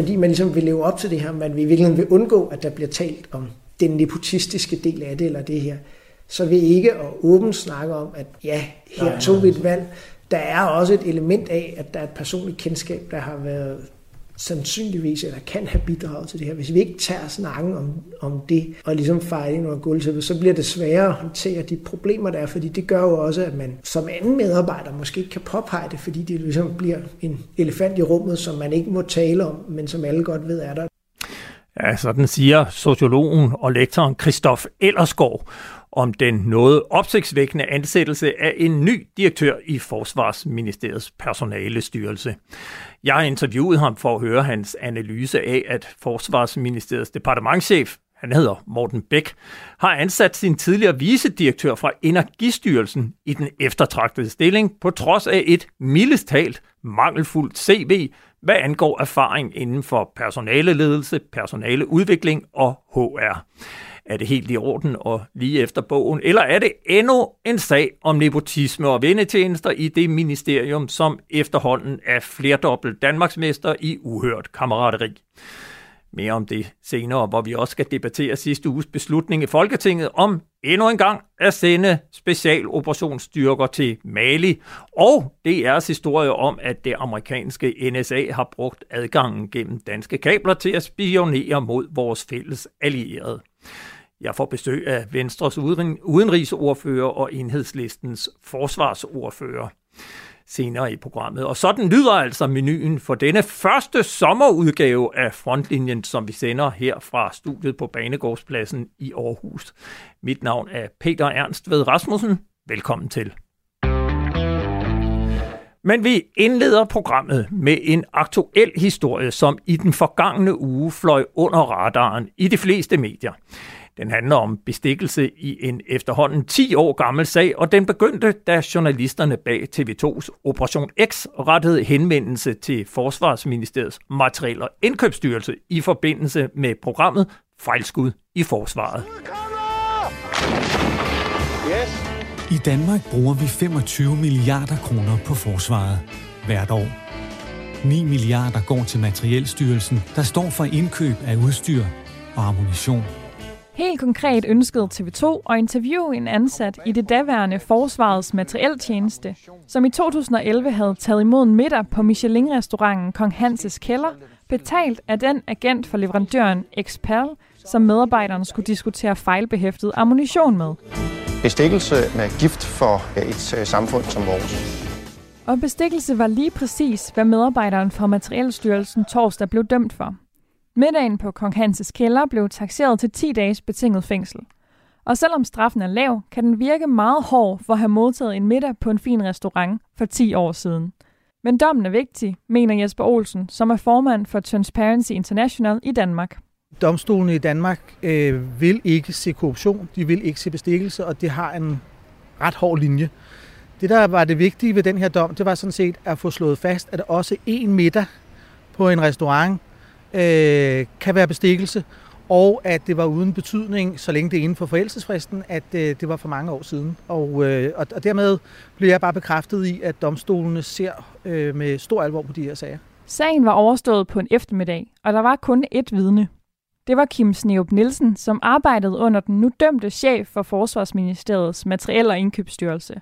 fordi man ligesom vil leve op til det her, man vil virkelig vil undgå, at der bliver talt om den nepotistiske del af det, eller det her, så vil ikke at åbent snakke om, at ja, her tog vi et valg. Der er også et element af, at der er et personligt kendskab, der har været sandsynligvis eller kan have bidraget til det her. Hvis vi ikke tager snakken om, om det og ligesom fejrer ind under gulvtæppet, så bliver det sværere at håndtere de problemer, der er, fordi det gør jo også, at man som anden medarbejder måske ikke kan påpege det, fordi det ligesom bliver en elefant i rummet, som man ikke må tale om, men som alle godt ved er der. Ja, sådan siger sociologen og lektoren Christoph Ellersgaard om den noget opsigtsvækkende ansættelse af en ny direktør i Forsvarsministeriets personalestyrelse. Jeg har interviewet ham for at høre hans analyse af, at Forsvarsministeriets departementschef, han hedder Morten Bæk, har ansat sin tidligere vicedirektør fra Energistyrelsen i den eftertragtede stilling, på trods af et mildest talt mangelfuldt CV, hvad angår erfaring inden for personaleledelse, personaleudvikling og HR. Er det helt i orden og lige efter bogen? Eller er det endnu en sag om nepotisme og vendetjenester i det ministerium, som efterhånden er flerdobbelt Danmarksmester i uhørt kammerateri? Mere om det senere, hvor vi også skal debattere sidste uges beslutning i Folketinget om endnu en gang at sende specialoperationsstyrker til Mali. Og DR's altså historie om, at det amerikanske NSA har brugt adgangen gennem danske kabler til at spionere mod vores fælles allierede. Jeg får besøg af Venstres udenrigsordfører og enhedslistens forsvarsordfører senere i programmet. Og sådan lyder altså menuen for denne første sommerudgave af Frontlinjen, som vi sender her fra studiet på Banegårdspladsen i Aarhus. Mit navn er Peter Ernst ved Rasmussen. Velkommen til. Men vi indleder programmet med en aktuel historie, som i den forgangne uge fløj under radaren i de fleste medier. Den handler om bestikkelse i en efterhånden 10 år gammel sag, og den begyndte, da journalisterne bag TV2's Operation X rettede henvendelse til Forsvarsministeriets materiel- og indkøbsstyrelse i forbindelse med programmet Fejlskud i Forsvaret. I Danmark bruger vi 25 milliarder kroner på forsvaret hvert år. 9 milliarder går til Materielstyrelsen, der står for indkøb af udstyr og ammunition. Helt konkret ønskede TV2 at interviewe en ansat i det daværende Forsvarets materieltjeneste, som i 2011 havde taget imod en middag på Michelin-restauranten Kong Hanses Kælder, betalt af den agent for leverandøren Expal, som medarbejderne skulle diskutere fejlbehæftet ammunition med. Bestikkelse med gift for et øh, samfund som vores. Og bestikkelse var lige præcis, hvad medarbejderen fra Materielstyrelsen torsdag blev dømt for. Middagen på Kong Hanses kælder blev taxeret til 10 dages betinget fængsel. Og selvom straffen er lav, kan den virke meget hård for at have modtaget en middag på en fin restaurant for 10 år siden. Men dommen er vigtig, mener Jesper Olsen, som er formand for Transparency International i Danmark. Domstolene i Danmark øh, vil ikke se korruption, de vil ikke se bestikkelse, og det har en ret hård linje. Det, der var det vigtige ved den her dom, det var sådan set at få slået fast, at også en middag på en restaurant øh, kan være bestikkelse, og at det var uden betydning, så længe det er inden for forældelsesfristen, at øh, det var for mange år siden. Og, øh, og, og dermed bliver jeg bare bekræftet i, at domstolene ser øh, med stor alvor på de her sager. Sagen var overstået på en eftermiddag, og der var kun ét vidne. Det var Kim Sneup Nielsen, som arbejdede under den nu dømte chef for Forsvarsministeriets materiel- og indkøbsstyrelse.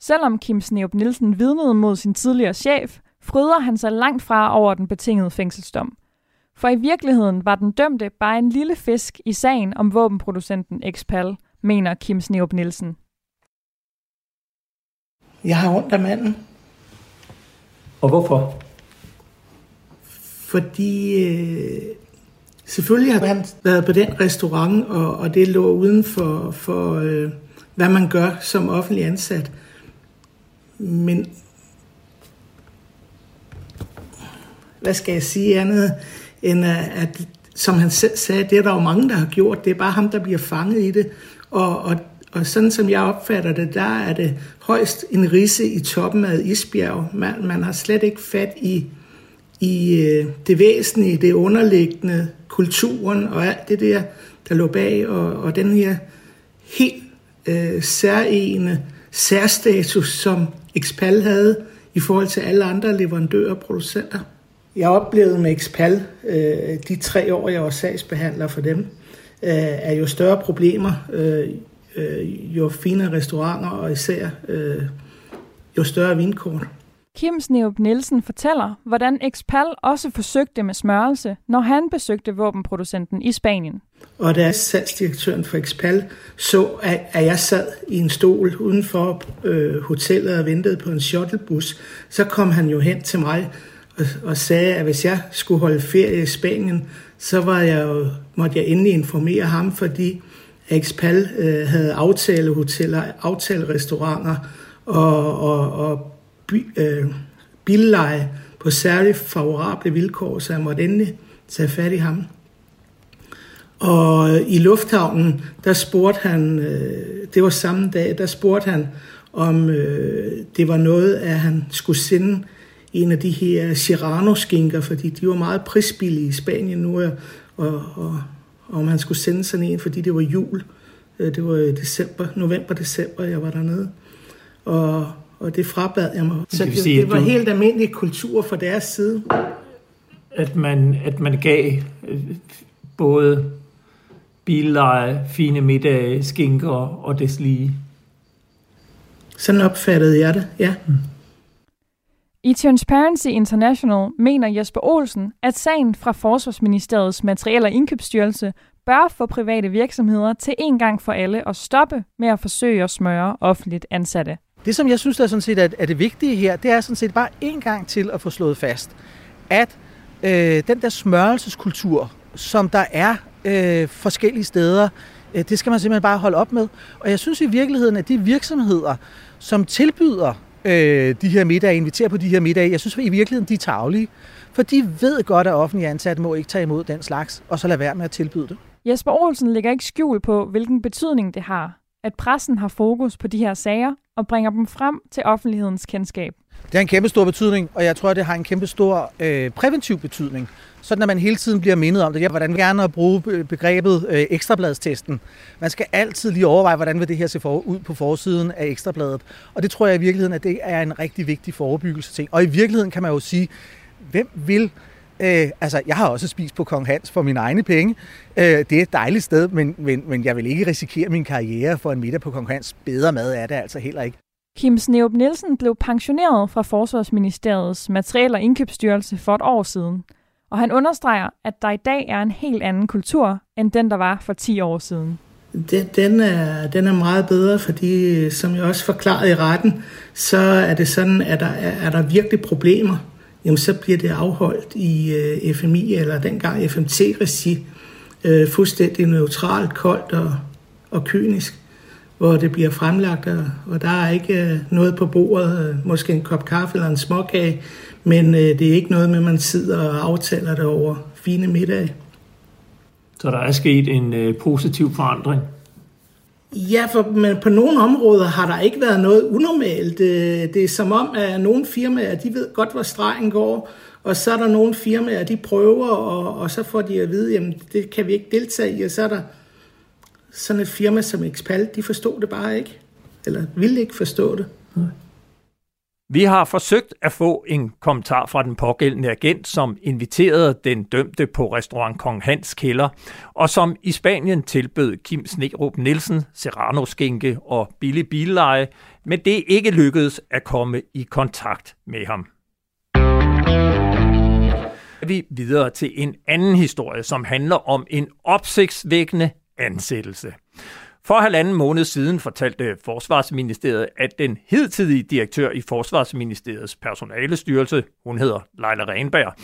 Selvom Kim Sneup Nielsen vidnede mod sin tidligere chef, fryder han sig langt fra over den betingede fængselsdom – for i virkeligheden var den dømte bare en lille fisk i sagen om våbenproducenten Expal, mener Kim Sneup Nielsen. Jeg har ondt af manden. Og hvorfor? Fordi øh, selvfølgelig har han været på den restaurant, og, og det lå uden for, for øh, hvad man gør som offentlig ansat. Men hvad skal jeg sige andet? End øh, at, som han selv sagde, det er der jo mange, der har gjort. Det er bare ham, der bliver fanget i det. Og, og, og sådan som jeg opfatter det, der er det højst en risse i toppen af isbjerg. Man, man har slet ikke fat i, i øh, det væsentlige, det underliggende, kulturen og alt det der, der lå bag. Og, og den her helt øh, særlige særstatus, som Expal havde i forhold til alle andre leverandører og producenter. Jeg oplevede med Expal, øh, de tre år, jeg var sagsbehandler for dem, øh, er jo større problemer, øh, øh, jo finere restauranter, og især øh, jo større vinkort. Kim Sneup Nielsen fortæller, hvordan Expal også forsøgte med smørelse, når han besøgte våbenproducenten i Spanien. Og da salgsdirektøren for Expal så, at jeg sad i en stol uden for øh, hotellet og ventede på en shuttlebus, så kom han jo hen til mig og, og sagde, at hvis jeg skulle holde ferie i Spanien, så var jeg jo, måtte jeg endelig informere ham, fordi Expal øh, havde aftalehoteller, aftalerestauranter og, og, og by, øh, billeje på særligt favorable vilkår, så jeg måtte endelig tage fat i ham. Og i lufthavnen, der spurgte han, øh, det var samme dag, der spurgte han, om øh, det var noget, at han skulle sende en af de her Serrano-skinker, fordi de var meget prisbillige i Spanien nu, og, og, og om han skulle sende sådan en, fordi det var jul. Øh, det var december, november-december, jeg var dernede. Og, og det frabad jeg mig. Så det, sige, det var du... helt almindelig kultur fra deres side. At man, at man gav øh, både billeje, fine middage, skinker og deslige. Sådan opfattede jeg det, ja. Mm. I Transparency International mener Jesper Olsen, at sagen fra Forsvarsministeriets Materiel- og Indkøbsstyrelse bør få private virksomheder til en gang for alle at stoppe med at forsøge at smøre offentligt ansatte. Det, som jeg synes, der er, sådan set er, er det vigtige her, det er sådan set bare en gang til at få slået fast, at øh, den der smørelseskultur, som der er øh, forskellige steder, øh, det skal man simpelthen bare holde op med. Og jeg synes i virkeligheden, at de virksomheder, som tilbyder øh, de her middage, inviterer på de her middage, jeg synes i virkeligheden, de er taglige. For de ved godt, at offentlige ansatte må ikke tage imod den slags, og så lade være med at tilbyde det. Jesper Olsen lægger ikke skjul på, hvilken betydning det har, at pressen har fokus på de her sager og bringer dem frem til offentlighedens kendskab. Det har en kæmpe stor betydning, og jeg tror, det har en kæmpe stor øh, præventiv betydning. Sådan at man hele tiden bliver mindet om det. Jeg hvordan gerne at bruge øh, begrebet øh, ekstrabladstesten. Man skal altid lige overveje, hvordan vil det her se for, ud på forsiden af ekstrabladet. Og det tror jeg i virkeligheden, at det er en rigtig vigtig forebyggelse ting. Og i virkeligheden kan man jo sige, hvem vil Øh, altså, jeg har også spist på Kong Hans for mine egne penge. Øh, det er et dejligt sted, men, men, men jeg vil ikke risikere min karriere for en middag på Kong Hans. Bedre mad er det altså heller ikke. Kim Sneup Nielsen blev pensioneret fra Forsvarsministeriets Materiel- og Indkøbsstyrelse for et år siden. Og han understreger, at der i dag er en helt anden kultur, end den, der var for 10 år siden. Den, den, er, den er meget bedre, fordi som jeg også forklarede i retten, så er det sådan, at der er, er der virkelig problemer jamen så bliver det afholdt i øh, FMI eller dengang FMT-regi, øh, fuldstændig neutralt, koldt og, og kynisk, hvor det bliver fremlagt, og, og der er ikke øh, noget på bordet, øh, måske en kop kaffe eller en småkage, men øh, det er ikke noget med, at man sidder og aftaler det over fine middage. Så der er sket en øh, positiv forandring? Ja, for men på nogle områder har der ikke været noget unormalt. Det, det er som om, at nogle firmaer, de ved godt, hvor stregen går, og så er der nogle firmaer, de prøver, og, og så får de at vide, jamen det kan vi ikke deltage i, og så er der sådan et firma som Expal, de forstod det bare ikke, eller ville ikke forstå det. Vi har forsøgt at få en kommentar fra den pågældende agent, som inviterede den dømte på restaurant Kong Hans Kælder, og som i Spanien tilbød Kim Snerup Nielsen, Serrano-skinke og billig billeje, men det ikke lykkedes at komme i kontakt med ham. Vi videre til en anden historie, som handler om en opsigtsvækkende ansættelse. For halvanden måned siden fortalte Forsvarsministeriet, at den hidtidige direktør i Forsvarsministeriets personalestyrelse, hun hedder Leila Renberg,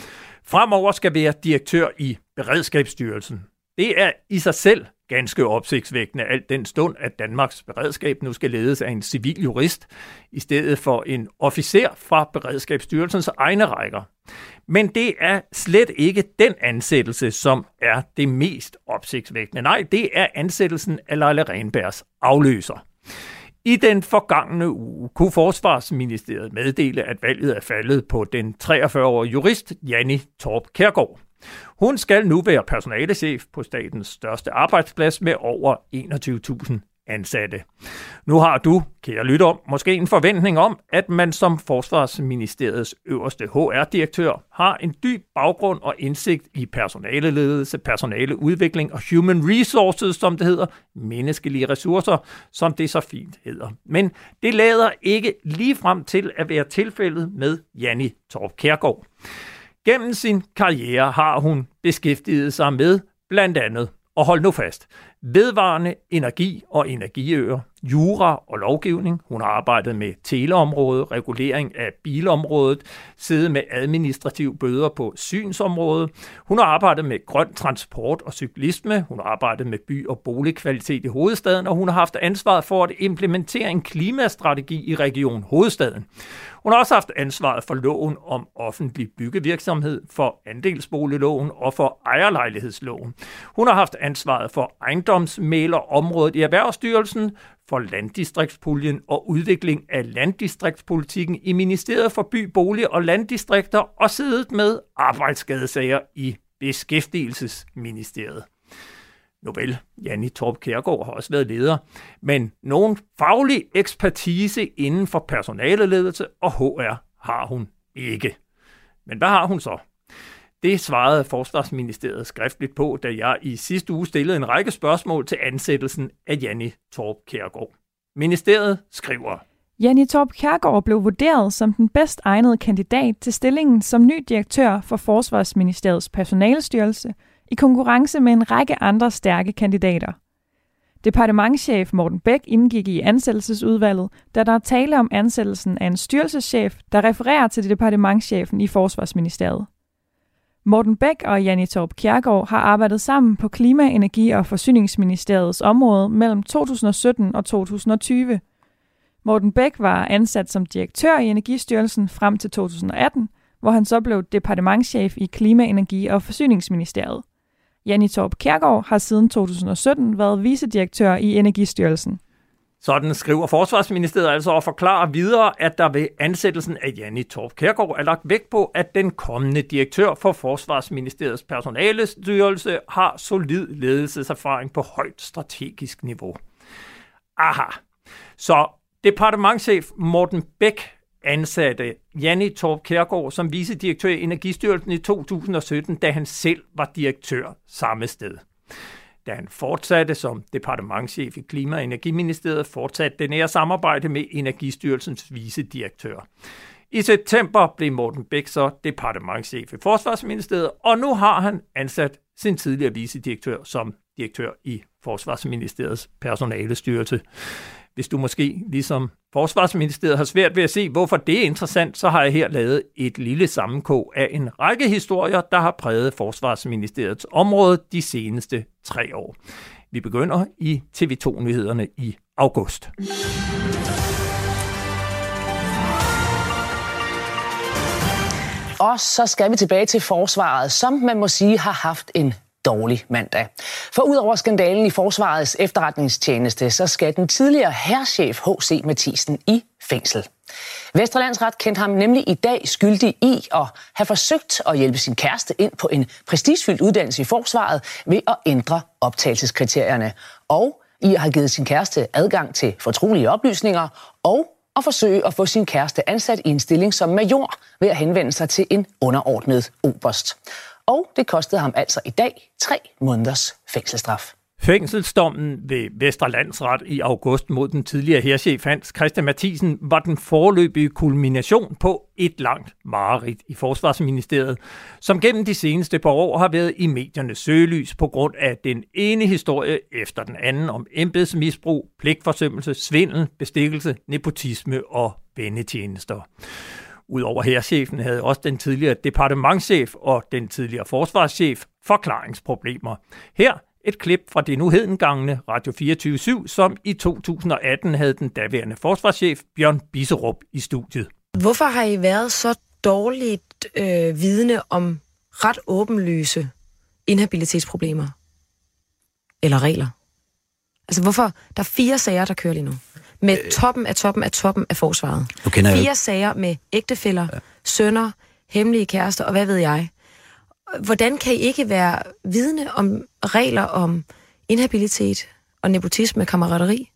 fremover skal være direktør i Beredskabsstyrelsen. Det er i sig selv ganske opsigtsvækkende, alt den stund, at Danmarks beredskab nu skal ledes af en civil jurist, i stedet for en officer fra Beredskabsstyrelsens egne rækker. Men det er slet ikke den ansættelse, som er det mest opsigtsvækkende. Nej, det er ansættelsen af Leila Renbergs afløser. I den forgangne uge kunne Forsvarsministeriet meddele, at valget er faldet på den 43-årige jurist Janni Torp Kærgaard. Hun skal nu være personalechef på statens største arbejdsplads med over 21.000 ansatte. Nu har du, kære lytter, måske en forventning om, at man som Forsvarsministeriets øverste HR-direktør har en dyb baggrund og indsigt i personaleledelse, personaleudvikling og human resources, som det hedder, menneskelige ressourcer, som det så fint hedder. Men det lader ikke lige frem til at være tilfældet med Janni Torp Kærgaard. Gennem sin karriere har hun beskæftiget sig med blandt andet, og hold nu fast, vedvarende energi og energiøer, jura og lovgivning. Hun har arbejdet med teleområdet, regulering af bilområdet, siddet med administrativ bøder på synsområdet. Hun har arbejdet med grøn transport og cyklisme. Hun har arbejdet med by- og boligkvalitet i hovedstaden, og hun har haft ansvaret for at implementere en klimastrategi i Region Hovedstaden. Hun har også haft ansvaret for loven om offentlig byggevirksomhed, for andelsboligloven og for ejerlejlighedsloven. Hun har haft ansvaret for ejendomsmælerområdet i Erhvervsstyrelsen, for landdistriktspuljen og udvikling af landdistriktspolitikken i Ministeriet for By, Bolig og Landdistrikter og siddet med arbejdsskadesager i Beskæftigelsesministeriet. Nobel, Janni Torp Kjærgaard har også været leder, men nogen faglig ekspertise inden for personaleledelse og HR har hun ikke. Men hvad har hun så? Det svarede Forsvarsministeriet skriftligt på, da jeg i sidste uge stillede en række spørgsmål til ansættelsen af Janni Torp Kærgaard. Ministeriet skriver, Janni Torp Kærgaard blev vurderet som den bedst egnede kandidat til stillingen som ny direktør for Forsvarsministeriets personalestyrelse i konkurrence med en række andre stærke kandidater. Departementschef Morten Bæk indgik i ansættelsesudvalget, da der er tale om ansættelsen af en styrelseschef, der refererer til departementschefen i Forsvarsministeriet. Morten Bæk og Janne Torp Kjærgaard har arbejdet sammen på Klima-, Energi- og Forsyningsministeriets område mellem 2017 og 2020. Morten Bæk var ansat som direktør i Energistyrelsen frem til 2018, hvor han så blev departementschef i Klima-, Energi- og Forsyningsministeriet. Janne Torp Kjærgaard har siden 2017 været vicedirektør i Energistyrelsen. Sådan skriver Forsvarsministeriet altså og forklarer videre, at der ved ansættelsen af Janni Torp Kærgaard er lagt vægt på, at den kommende direktør for Forsvarsministeriets personalestyrelse har solid ledelseserfaring på højt strategisk niveau. Aha. Så departementchef Morten Bæk ansatte Janni Torp Kærgaard som vicedirektør i Energistyrelsen i 2017, da han selv var direktør samme sted. Da han fortsatte som departementchef i Klima- og Energiministeriet, fortsatte det nære samarbejde med Energistyrelsens vicedirektør. I september blev Morten Bæk så departementchef i Forsvarsministeriet, og nu har han ansat sin tidligere vicedirektør som direktør i Forsvarsministeriets personalestyrelse. Hvis du måske, ligesom Forsvarsministeriet, har svært ved at se, hvorfor det er interessant, så har jeg her lavet et lille sammenkog af en række historier, der har præget Forsvarsministeriets område de seneste tre år. Vi begynder i TV2-nyhederne i august. Og så skal vi tilbage til forsvaret, som man må sige har haft en dårlig mandag. For udover skandalen i Forsvarets efterretningstjeneste, så skal den tidligere herrchef H.C. Mathisen i fængsel. Vesterlandsret kendte ham nemlig i dag skyldig i at have forsøgt at hjælpe sin kæreste ind på en prestigefyldt uddannelse i forsvaret ved at ændre optagelseskriterierne, og i at have givet sin kæreste adgang til fortrolige oplysninger, og at forsøge at få sin kæreste ansat i en stilling som major ved at henvende sig til en underordnet oberst og det kostede ham altså i dag tre måneders fængselsstraf. Fængselsdommen ved Vesterlandsret i august mod den tidligere herrchef Hans Christian Mathisen var den forløbige kulmination på et langt mareridt i Forsvarsministeriet, som gennem de seneste par år har været i mediernes søgelys på grund af den ene historie efter den anden om embedsmisbrug, pligtforsømmelse, svindel, bestikkelse, nepotisme og vendetjenester. Udover herrchefen havde også den tidligere departementschef og den tidligere forsvarschef forklaringsproblemer. Her et klip fra det nu hedengangne Radio 24 som i 2018 havde den daværende forsvarschef Bjørn Biserup i studiet. Hvorfor har I været så dårligt øh, vidne om ret åbenlyse inhabilitetsproblemer? Eller regler? Altså hvorfor? Der er fire sager, der kører lige nu med øh, toppen af toppen af toppen af forsvaret. Nu kender Fire jeg... sager med ægtefæller, ja. sønner, hemmelige kærester og hvad ved jeg. Hvordan kan I ikke være vidne om regler om inhabilitet og nepotisme, kammerateri?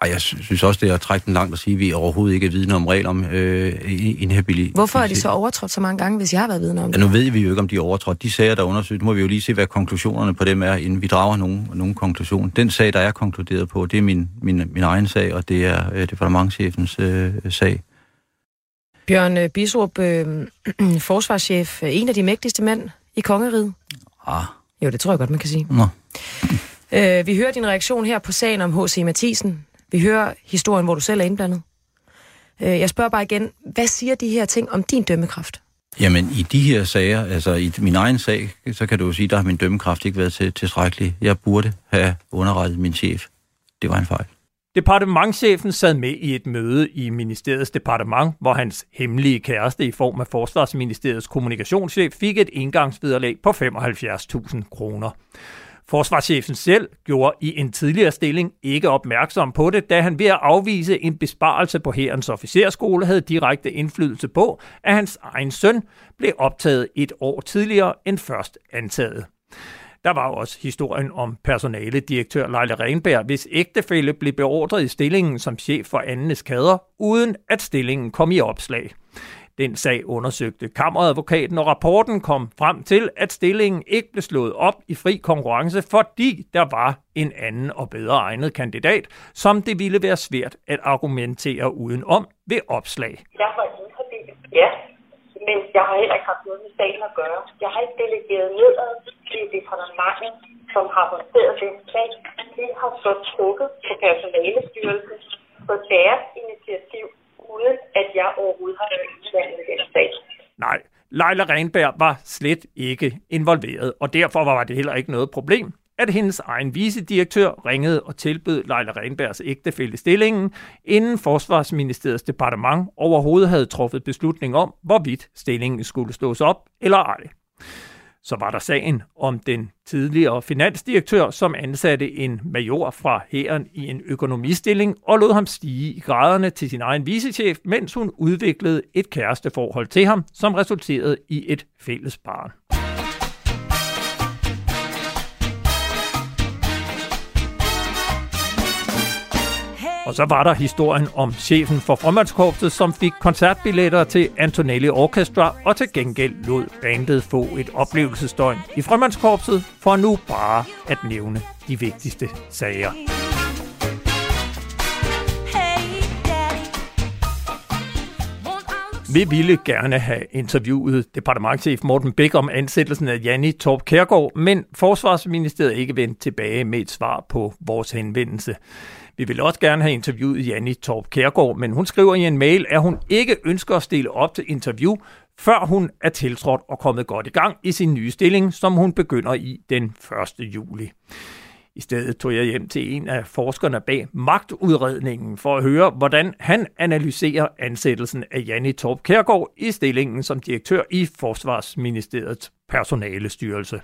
Ej, jeg synes også, det er at trække den langt at sige, at vi overhovedet ikke er vidne om regler om øh, inhabilitet. Hvorfor er de så overtrådt så mange gange, hvis jeg har været vidne om det? Ja, nu ved vi jo ikke, om de er overtrådt. De sager, der er undersøgt, nu må vi jo lige se, hvad konklusionerne på dem er, inden vi drager nogen, nogen konklusion. Den sag, der er konkluderet på, det er min, min, min egen sag, og det er øh, departementchefens øh, sag. Bjørn øh, Bisup, øh, forsvarschef, øh, en af de mægtigste mænd i kongeriget. Ah. Jo, det tror jeg godt, man kan sige. Nå. Øh, vi hører din reaktion her på sagen om H.C. Mathisen. Vi hører historien, hvor du selv er indblandet. Øh, jeg spørger bare igen, hvad siger de her ting om din dømmekraft? Jamen, i de her sager, altså i min egen sag, så kan du jo sige, der har min dømmekraft ikke været til, tilstrækkelig. Jeg burde have underrettet min chef. Det var en fejl. Departementchefen sad med i et møde i ministeriets departement, hvor hans hemmelige kæreste i form af Forsvarsministeriets kommunikationschef fik et indgangsvederlag på 75.000 kroner. Forsvarschefen selv gjorde i en tidligere stilling ikke opmærksom på det, da han ved at afvise en besparelse på herrens officerskole havde direkte indflydelse på, at hans egen søn blev optaget et år tidligere end først antaget. Der var også historien om personaledirektør Leila Renberg, hvis ægtefælle blev beordret i stillingen som chef for andenes kader, uden at stillingen kom i opslag. Den sag undersøgte kammeradvokaten, og rapporten kom frem til, at stillingen ikke blev slået op i fri konkurrence, fordi der var en anden og bedre egnet kandidat, som det ville være svært at argumentere udenom ved opslag. Jeg var inhabil, ja, men jeg har heller ikke haft noget med sagen at gøre. Jeg har ikke delegeret nedad til departementet, som har håndteret den sag. De har så trukket på personalestyrelsen på deres initiativ, uden at jeg overhovedet har været i den sag. Nej, Leila Renberg var slet ikke involveret, og derfor var det heller ikke noget problem, at hendes egen vicedirektør ringede og tilbød Leila Renbergs ægtefælde stillingen, inden Forsvarsministeriets departement overhovedet havde truffet beslutning om, hvorvidt stillingen skulle slås op eller ej. Så var der sagen om den tidligere finansdirektør, som ansatte en major fra hæren i en økonomistilling og lod ham stige i graderne til sin egen vicechef, mens hun udviklede et kæresteforhold til ham, som resulterede i et fælles barn. Og så var der historien om chefen for Frømandskorpset, som fik koncertbilletter til Antonelli Orchestra, og til gengæld lod bandet få et oplevelsesdøgn i Frømandskorpset, for nu bare at nævne de vigtigste sager. Vi ville gerne have interviewet departementchef Morten Bæk om ansættelsen af Janni Torp Kærgaard, men Forsvarsministeriet ikke vendt tilbage med et svar på vores henvendelse. Vi vil også gerne have interviewet Janni Torp Kærgaard, men hun skriver i en mail, at hun ikke ønsker at stille op til interview, før hun er tiltrådt og kommet godt i gang i sin nye stilling, som hun begynder i den 1. juli. I stedet tog jeg hjem til en af forskerne bag magtudredningen for at høre, hvordan han analyserer ansættelsen af Janni Torp Kærgaard i stillingen som direktør i Forsvarsministeriets personalestyrelse.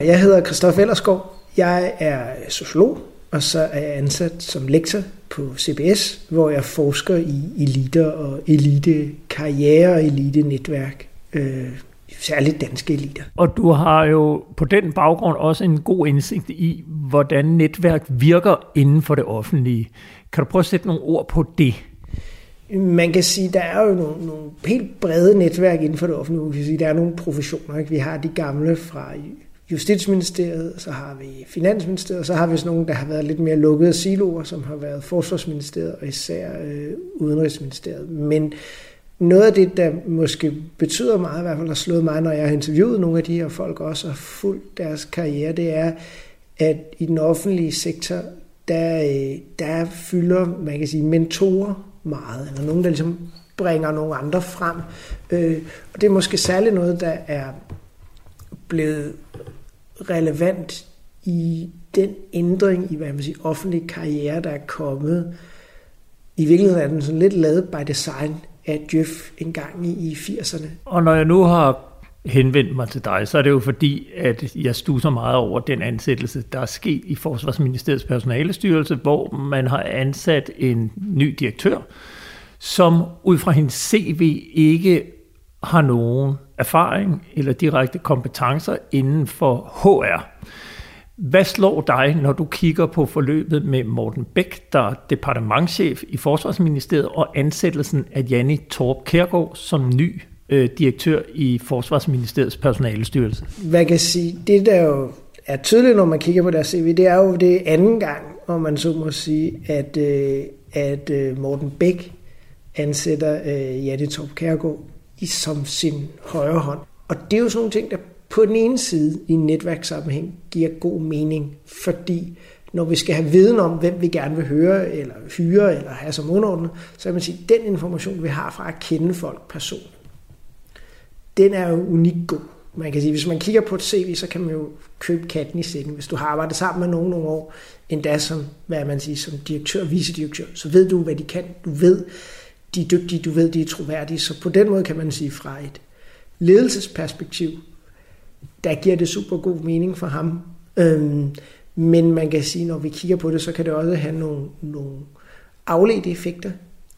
Jeg hedder Christoffer Ellersgaard. Jeg er sociolog, og så er jeg ansat som lektor på CBS, hvor jeg forsker i eliter og elite karriere og elite netværk. Øh, særligt danske eliter. Og du har jo på den baggrund også en god indsigt i, hvordan netværk virker inden for det offentlige. Kan du prøve at sætte nogle ord på det? Man kan sige, der er jo nogle, nogle helt brede netværk inden for det offentlige. Man kan sige, der er nogle professioner. Ikke? Vi har de gamle fra Justitsministeriet, så har vi Finansministeriet, så har vi sådan nogle, der har været lidt mere lukkede siloer, som har været Forsvarsministeriet og især øh, Udenrigsministeriet. Men noget af det, der måske betyder meget, i hvert fald har slået mig, når jeg har interviewet nogle af de her folk også og fulgt deres karriere, det er, at i den offentlige sektor, der, øh, der fylder, man kan sige, mentorer meget, eller nogen, der ligesom bringer nogle andre frem. Øh, og det er måske særligt noget, der er blevet relevant i den ændring i hvad man siger, offentlig karriere, der er kommet. I virkeligheden er den sådan lidt lavet by design af Jeff en gang i, i 80'erne. Og når jeg nu har henvendt mig til dig, så er det jo fordi, at jeg stuser meget over den ansættelse, der er sket i Forsvarsministeriets personalestyrelse, hvor man har ansat en ny direktør, som ud fra hendes CV ikke har nogen erfaring eller direkte kompetencer inden for HR. Hvad slår dig, når du kigger på forløbet med Morten Bæk, der er departementchef i Forsvarsministeriet, og ansættelsen af Janni Torp Kærgaard som ny øh, direktør i Forsvarsministeriets personalestyrelse? Hvad kan sige, det der jo er tydeligt, når man kigger på deres CV, det er jo det anden gang, om man så må sige, at, øh, at øh, Morten Bæk ansætter øh, Janni Torp Kærgaard i, som sin højre hånd. Og det er jo sådan nogle ting, der på den ene side i en netværkssammenhæng giver god mening, fordi når vi skal have viden om, hvem vi gerne vil høre, eller hyre, eller have som underordnet, så kan man sige, at den information, vi har fra at kende folk person, den er jo unik god. Man kan sige, hvis man kigger på et CV, så kan man jo købe katten i sækken. Hvis du har arbejdet sammen med nogen nogle år, endda som, hvad man siger, som direktør vicedirektør, så ved du, hvad de kan. Du ved, de er dygtige, du ved, de er troværdige. Så på den måde kan man sige, fra et ledelsesperspektiv, der giver det super god mening for ham. Øhm, men man kan sige, når vi kigger på det, så kan det også have nogle, nogle afledte effekter.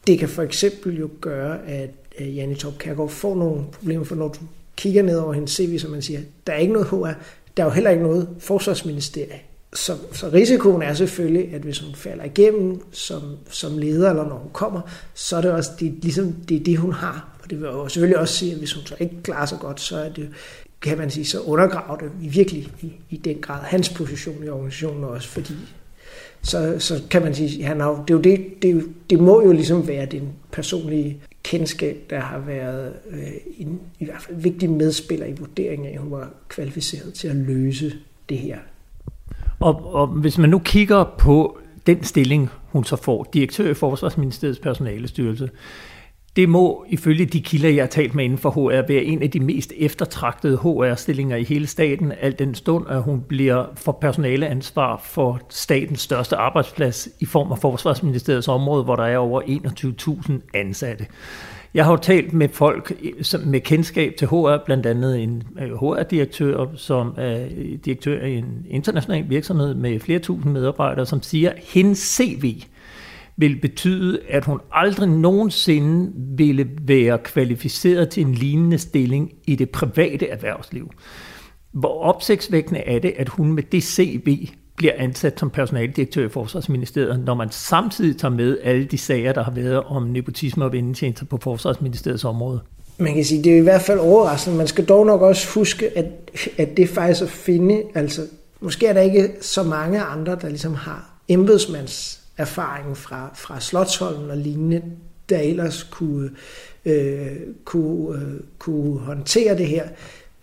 Det kan for eksempel jo gøre, at øh, Janne Torp Kærgaard får nogle problemer, for når du kigger ned over hendes CV, som man siger, der er ikke noget HR, der er jo heller ikke noget forsvarsministerie. Så, så risikoen er selvfølgelig, at hvis hun falder igennem som, som leder, eller når hun kommer, så er det også det, ligesom, det, er det, hun har. Og det vil jo selvfølgelig også sige, at hvis hun så ikke klarer sig godt, så er det kan man sige, så undergraver det virkelig i, i den grad hans position i organisationen også, fordi så, så kan man sige, han har, det, er jo det, det, det må jo ligesom være den personlige kendskab, der har været øh, en i hvert fald vigtig medspiller i vurderingen af, at hun var kvalificeret til at løse det her. Og, og hvis man nu kigger på den stilling, hun så får, direktør i Forsvarsministeriets personalestyrelse, det må ifølge de kilder, jeg har talt med inden for HR, være en af de mest eftertragtede HR-stillinger i hele staten, al den stund, at hun bliver for personaleansvar for statens største arbejdsplads i form af Forsvarsministeriets område, hvor der er over 21.000 ansatte. Jeg har jo talt med folk med kendskab til HR, blandt andet en øh, HR-direktør, som er direktør i en international virksomhed med flere tusind medarbejdere, som siger, at hendes CV vil betyde, at hun aldrig nogensinde ville være kvalificeret til en lignende stilling i det private erhvervsliv. Hvor opsigtsvækkende er det, at hun med det CV bliver ansat som personaldirektør i Forsvarsministeriet, når man samtidig tager med alle de sager, der har været om nepotisme og vendetjenester på Forsvarsministeriets område. Man kan sige, det er i hvert fald overraskende. Man skal dog nok også huske, at, at det faktisk at finde, altså måske er der ikke så mange andre, der ligesom har embedsmands erfaringen fra, fra Slotsholmen og lignende, der ellers kunne, øh, kunne, øh, kunne håndtere det her.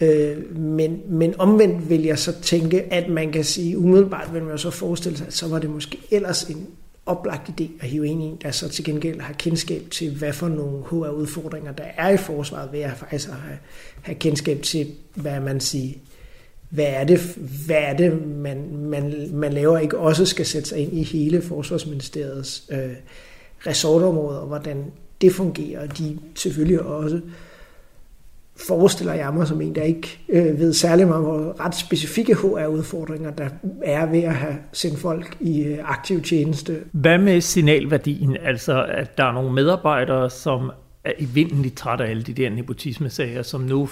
Øh, men, men omvendt vil jeg så tænke, at man kan sige, umiddelbart vil man jo så forestille sig, at så var det måske ellers en oplagt idé at hive ind i der så til gengæld har kendskab til, hvad for nogle HR-udfordringer der er i forsvaret, ved at faktisk have, have kendskab til, hvad man siger, hvad er det, hvad er det man, man, man laver, ikke også skal sætte sig ind i hele Forsvarsministeriets øh, resortområder, og hvordan det fungerer. De selvfølgelig også forestiller jeg mig som en, der ikke øh, ved særlig meget om ret specifikke HR-udfordringer, der er ved at have sendt folk i øh, aktiv tjeneste. Hvad med signalværdien? Altså, at der er nogle medarbejdere, som er evindeligt trætte af alle de der nepotisme-sager, som nu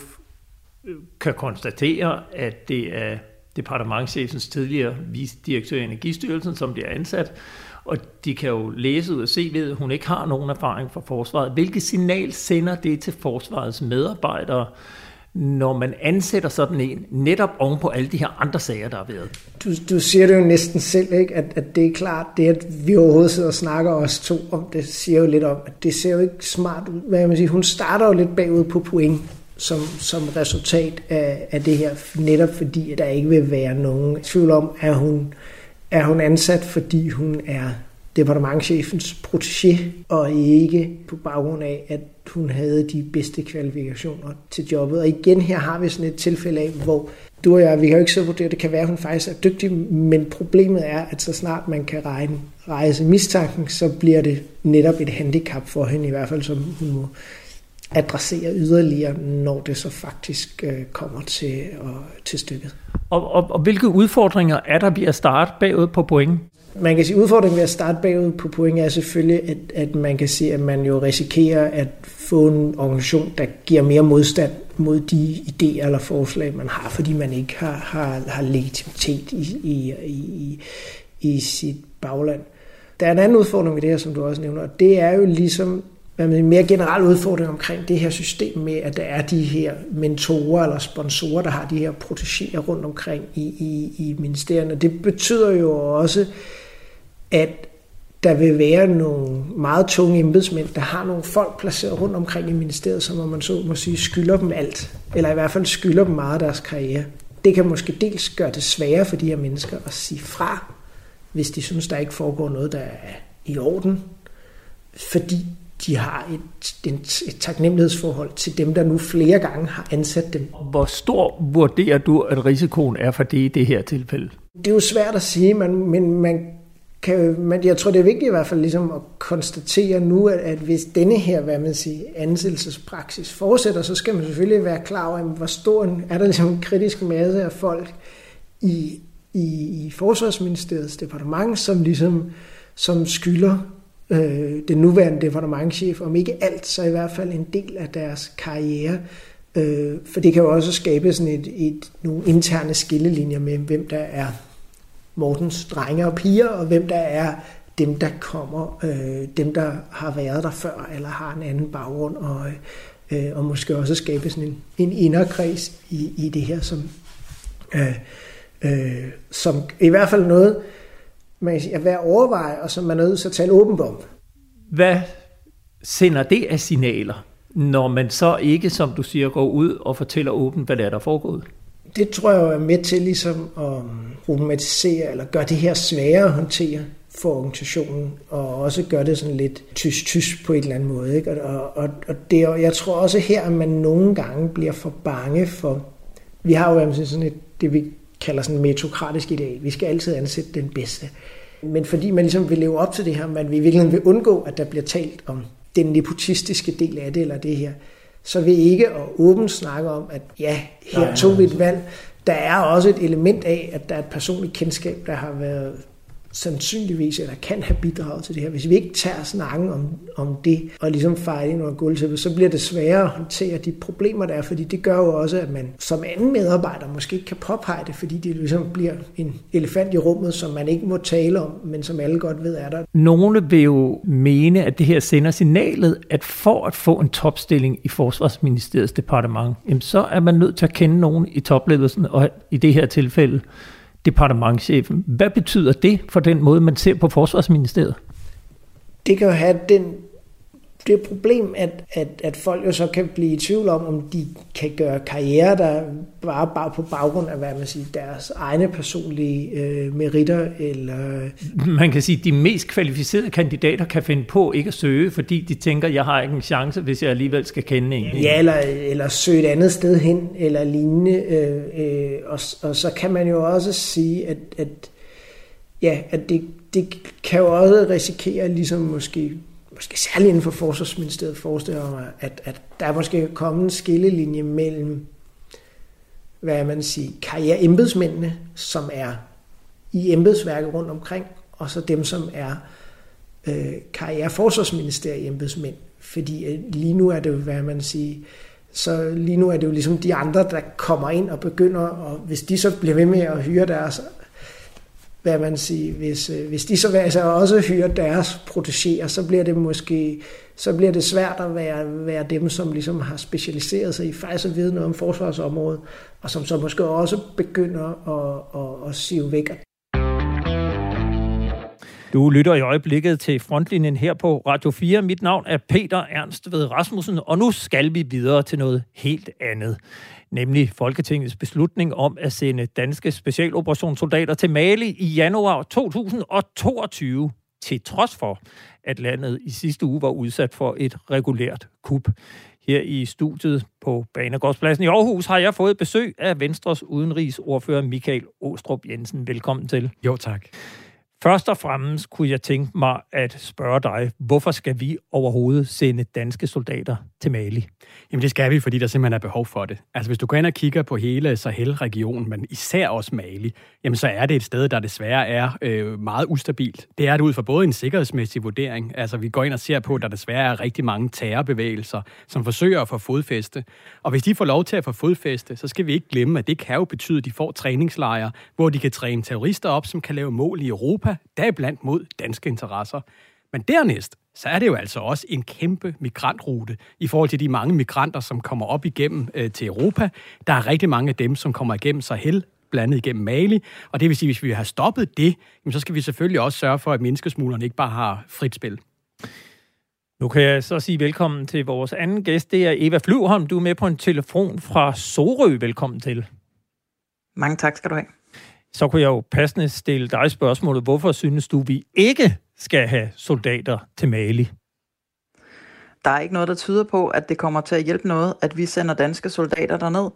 kan konstatere, at det er departementchefens tidligere vicedirektør i Energistyrelsen, som bliver ansat, og de kan jo læse ud og se ved, at hun ikke har nogen erfaring fra forsvaret. Hvilket signal sender det til forsvarets medarbejdere, når man ansætter sådan en, netop oven på alle de her andre sager, der har været? Du, du siger det jo næsten selv, ikke? At, at det er klart, det at vi overhovedet sidder og snakker os to om, det siger jo lidt om, at det ser jo ikke smart ud. Hvad man sige, hun starter jo lidt bagud på point som, som resultat af, af det her, netop fordi at der ikke vil være nogen tvivl om, at hun er hun ansat, fordi hun er departementchefens protégé, og ikke på baggrund af, at hun havde de bedste kvalifikationer til jobbet. Og igen her har vi sådan et tilfælde af, hvor du og jeg, vi kan jo ikke så vurdere, det kan være, at hun faktisk er dygtig, men problemet er, at så snart man kan regne, rejse mistanken, så bliver det netop et handicap for hende, i hvert fald som hun må adressere yderligere, når det så faktisk øh, kommer til, øh, til stykket. Og, og, og hvilke udfordringer er der ved at starte bagud på point? Man kan sige, at udfordringen ved at starte bagud på point er selvfølgelig, at, at man kan sige, at man jo risikerer at få en organisation, der giver mere modstand mod de idéer eller forslag, man har, fordi man ikke har, har, har legitimitet i, i, i, i sit bagland. Der er en anden udfordring ved det her, som du også nævner, og det er jo ligesom en mere generel udfordring omkring det her system med, at der er de her mentorer eller sponsorer, der har de her protegéer rundt omkring i, i, i ministerierne. Det betyder jo også, at der vil være nogle meget tunge embedsmænd, der har nogle folk placeret rundt omkring i ministeriet, som man så må sige skylder dem alt, eller i hvert fald skylder dem meget af deres karriere. Det kan måske dels gøre det sværere for de her mennesker at sige fra, hvis de synes, der ikke foregår noget, der er i orden, fordi de har et, et, et taknemmelighedsforhold til dem, der nu flere gange har ansat dem. Hvor stor vurderer du, at risikoen er for det i det her tilfælde? Det er jo svært at sige, men, men man kan, man, jeg tror, det er vigtigt i hvert fald ligesom at konstatere nu, at, at hvis denne her hvad man siger, ansættelsespraksis fortsætter, så skal man selvfølgelig være klar over, hvor stor en, er der ligesom en kritisk masse af folk i, i, i Forsvarsministeriets departement, som ligesom som skylder øh, den nuværende departementchef, om ikke alt, så i hvert fald en del af deres karriere. Øh, for det kan jo også skabe sådan et, et, nogle interne skillelinjer med, hvem der er Mortens drenge og piger, og hvem der er dem, der kommer, øh, dem, der har været der før, eller har en anden baggrund, og, øh, og måske også skabe sådan en, en inderkreds i, i det her, som, øh, øh, som i hvert fald noget, man er værd at overveje, og som man er nødt til at tale åbent om. Hvad sender det af signaler, når man så ikke, som du siger, går ud og fortæller åbent, hvad det er, der er foregået? Det tror jeg er med til ligesom at problematisere, eller gøre det her sværere at håndtere for organisationen, og også gøre det sådan lidt tysk-tysk på et eller andet måde. Ikke? Og, og, og det, jeg tror også her, at man nogle gange bliver for bange for, vi har jo sådan et, det vi kalder sådan en metrokratisk ideal. Vi skal altid ansætte den bedste. Men fordi man ligesom vil leve op til det her, man vil virkelig vil undgå, at der bliver talt om den nepotistiske del af det, eller det her, så vil ikke at åbent snakke om, at ja, her tog vi et valg. Der er også et element af, at der er et personligt kendskab, der har været sandsynligvis eller kan have bidraget til det her. Hvis vi ikke tager snakken om, om det og ligesom fejrer ind under gulvtæppet, så bliver det sværere at håndtere de problemer, der er, fordi det gør jo også, at man som anden medarbejder måske ikke kan påpege det, fordi det ligesom bliver en elefant i rummet, som man ikke må tale om, men som alle godt ved er der. Nogle vil jo mene, at det her sender signalet, at for at få en topstilling i Forsvarsministeriets departement, jamen så er man nødt til at kende nogen i topledelsen, og i det her tilfælde departementchefen. Hvad betyder det for den måde, man ser på Forsvarsministeriet? Det kan jo have den det problem, at, at, at folk jo så kan blive i tvivl om, om de kan gøre karriere, der bare, bare på baggrund af, hvad man siger, deres egne personlige øh, meritter. Eller... Man kan sige, at de mest kvalificerede kandidater kan finde på ikke at søge, fordi de tænker, jeg har ikke en chance, hvis jeg alligevel skal kende en. Ja, eller, eller søge et andet sted hen, eller lignende. Øh, øh, og, og så kan man jo også sige, at, at, ja, at det, det kan jo også risikere ligesom måske måske særligt inden for Forsvarsministeriet forestiller mig, at, at der er måske kommet en skillelinje mellem, hvad man siger, karriereembedsmændene, som er i embedsværket rundt omkring, og så dem, som er øh, karriere embedsmænd. Fordi øh, lige nu er det jo, hvad man siger, så lige nu er det jo ligesom de andre, der kommer ind og begynder, og hvis de så bliver ved med at hyre deres hvad man siger, hvis, øh, hvis de så altså også hyrer deres protegerer, så bliver det måske så bliver det svært at være, være dem, som ligesom har specialiseret sig i faktisk at vide noget om forsvarsområdet, og som så måske også begynder at, at, at sive væk. Du lytter i øjeblikket til frontlinjen her på Radio 4. Mit navn er Peter Ernst ved Rasmussen, og nu skal vi videre til noget helt andet nemlig Folketingets beslutning om at sende danske specialoperationssoldater til Mali i januar 2022, til trods for, at landet i sidste uge var udsat for et regulært kup. Her i studiet på Banegårdspladsen i Aarhus har jeg fået besøg af Venstres udenrigsordfører Michael Åstrup Jensen. Velkommen til. Jo, tak. Først og fremmest kunne jeg tænke mig at spørge dig, hvorfor skal vi overhovedet sende danske soldater til Mali? Jamen det skal vi, fordi der simpelthen er behov for det. Altså hvis du går ind og kigger på hele Sahel-regionen, men især også Mali, jamen så er det et sted, der desværre er øh, meget ustabilt. Det er det ud fra både en sikkerhedsmæssig vurdering, altså vi går ind og ser på, at der desværre er rigtig mange terrorbevægelser, som forsøger at få fodfæste. Og hvis de får lov til at få fodfæste, så skal vi ikke glemme, at det kan jo betyde, at de får træningslejre, hvor de kan træne terrorister op, som kan lave mål i Europa, Europa, deriblandt mod danske interesser. Men dernæst, så er det jo altså også en kæmpe migrantrute i forhold til de mange migranter, som kommer op igennem øh, til Europa. Der er rigtig mange af dem, som kommer igennem Sahel, blandet igennem Mali. Og det vil sige, at hvis vi har stoppet det, jamen, så skal vi selvfølgelig også sørge for, at menneskesmuglerne ikke bare har frit spil. Nu kan jeg så sige velkommen til vores anden gæst. Det er Eva Flyvholm. Du er med på en telefon fra Sorø. Velkommen til. Mange tak skal du have. Så kunne jeg jo passende stille dig spørgsmålet. Hvorfor synes du, vi ikke skal have soldater til Mali? Der er ikke noget, der tyder på, at det kommer til at hjælpe noget, at vi sender danske soldater derned.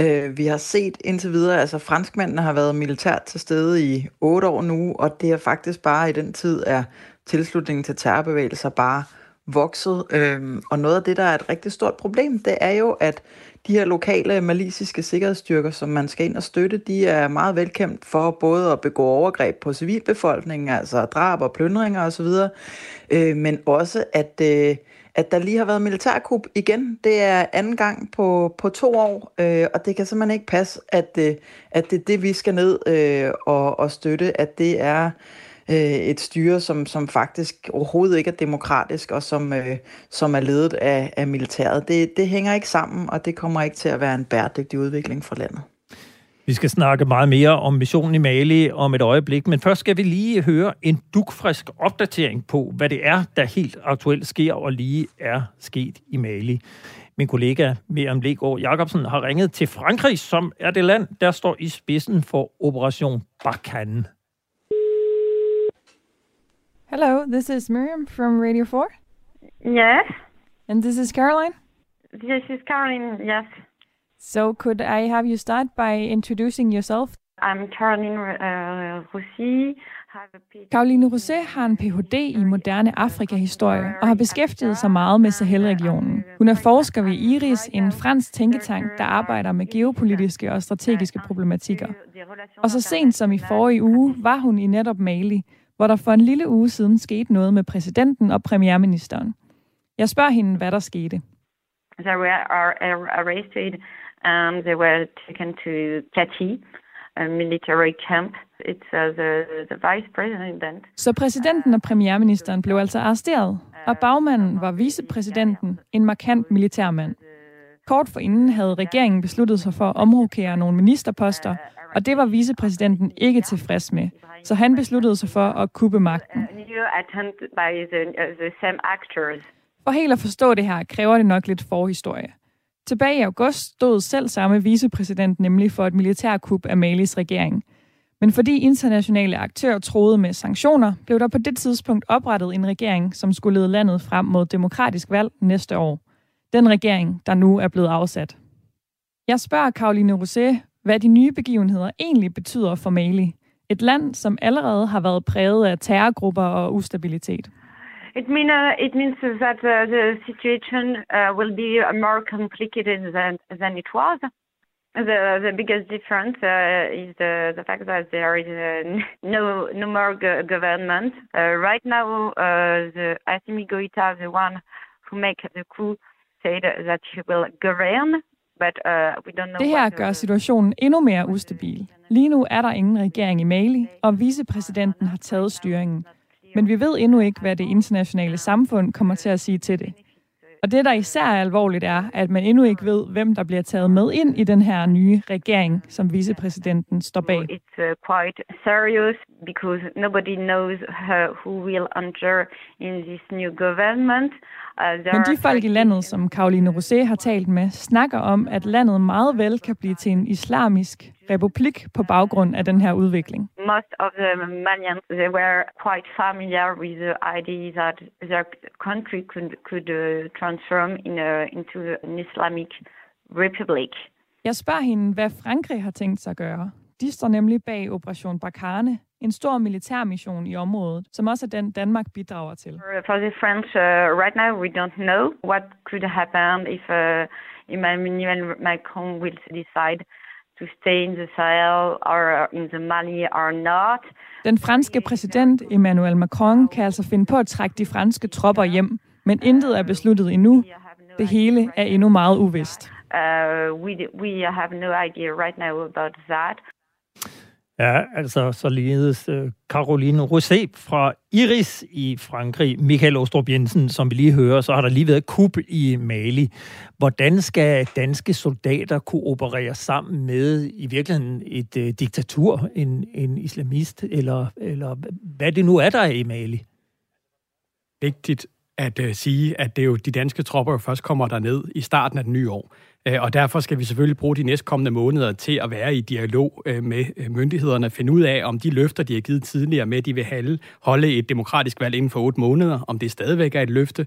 Øh, vi har set indtil videre, altså franskmændene har været militært til stede i otte år nu, og det er faktisk bare i den tid, er tilslutningen til terrorbevægelser bare vokset. Øh, og noget af det, der er et rigtig stort problem, det er jo, at de her lokale malisiske sikkerhedsstyrker, som man skal ind og støtte, de er meget velkendt for både at begå overgreb på civilbefolkningen, altså drab og plyndringer osv., øh, men også at, øh, at der lige har været militærkup igen. Det er anden gang på, på to år, øh, og det kan simpelthen ikke passe, at, øh, at det er det, vi skal ned øh, og, og støtte, at det er øh, et styre, som, som faktisk overhovedet ikke er demokratisk, og som, øh, som er ledet af, af militæret. Det, det hænger ikke sammen, og det kommer ikke til at være en bæredygtig udvikling for landet. Vi skal snakke meget mere om missionen i Mali om et øjeblik, men først skal vi lige høre en dukfrisk opdatering på, hvad det er, der helt aktuelt sker og lige er sket i Mali. Min kollega Miriam Legaard Jacobsen har ringet til Frankrig, som er det land, der står i spidsen for Operation Barkhane. Hello, this is Miriam from Radio 4. Yes. And this is Caroline. This is Caroline, yes. So could I have you start by introducing yourself? I'm Caroline uh, Rossi. Caroline Rosé har en Ph.D. i moderne Afrikahistorie og har beskæftiget sig meget med Sahel-regionen. Hun er forsker ved IRIS, en fransk tænketank, der arbejder med geopolitiske og strategiske problematikker. Og så sent som i forrige uge var hun i netop Mali, hvor der for en lille uge siden skete noget med præsidenten og premierministeren. Jeg spørger hende, hvad der skete. They were arrested and they were taken to Kati, a military camp. It's uh, the, the vice president. Så præsidenten og premierministeren blev altså arresteret, og bagmanden var vicepræsidenten, en markant militærmand. Kort forinden havde regeringen besluttet sig for at omrokere nogle ministerposter, og det var vicepræsidenten ikke tilfreds med, så han besluttede sig for at kuppe magten. For helt at forstå det her, kræver det nok lidt forhistorie. Tilbage i august stod selv samme vicepræsident nemlig for et militærkup af Malis regering. Men fordi internationale aktører troede med sanktioner, blev der på det tidspunkt oprettet en regering, som skulle lede landet frem mod demokratisk valg næste år. Den regering, der nu er blevet afsat. Jeg spørger Caroline Rosé, hvad de nye begivenheder egentlig betyder for Mali. Et land, som allerede har været præget af terrorgrupper og ustabilitet. It, mean, uh, it means that uh, the situation uh, will be more complicated than, than it was. The, the biggest difference uh, is the, the fact that there is uh, no, no more go- government. Uh, right now, uh, the Assimi Goïta, the one who make the coup, said that he will govern, but uh, we don't know Det her gør situationen endnu mere ustabil. Lige nu er der ingen regering i Mali, og vicepræsidenten har taget styringen. Men vi ved endnu ikke, hvad det internationale samfund kommer til at sige til det. Og det, der især er alvorligt, er, at man endnu ikke ved, hvem der bliver taget med ind i den her nye regering, som vicepræsidenten står bag. It's uh, quite serious because nobody knows who will enter in this new government. Uh, Men de folk i landet, som Caroline Rosé har talt med, snakker om, at landet meget vel kan blive til en islamisk republik på baggrund af den her udvikling. Most of the Malians they were quite familiar with the idea that their country could could uh, transform in a, into an Islamic republic. Jeg spørger hende, hvad Frankrig har tænkt sig at gøre. De står nemlig bag Operation Barkhane, en stor militærmission i området, som også er den, Danmark bidrager til. For the French, uh, right now we don't know what could happen if uh, Emmanuel Macron will decide to stay in the Sahel or in the Mali or not. Den franske præsident Emmanuel Macron kan altså finde på at trække de franske tropper hjem, men intet er besluttet endnu. Det hele er endnu meget uvist. Uh, we, we have no idea right now about that. Ja, altså således øh, Caroline Rosé fra Iris i Frankrig. Michael Ostrup Jensen, som vi lige hører, så har der lige været kub i Mali. Hvordan skal danske soldater kunne operere sammen med i virkeligheden et uh, diktatur, en, en islamist, eller, eller hvad det nu er, der er i Mali? Vigtigt at uh, sige, at det er jo de danske tropper jo først kommer der ned i starten af det nye år. Øh, og derfor skal vi selvfølgelig bruge de næstkommende måneder til at være i dialog øh, med øh, myndighederne, finde ud af, om de løfter, de har givet tidligere med, at de vil holde et demokratisk valg inden for otte måneder, om det stadigvæk er et løfte,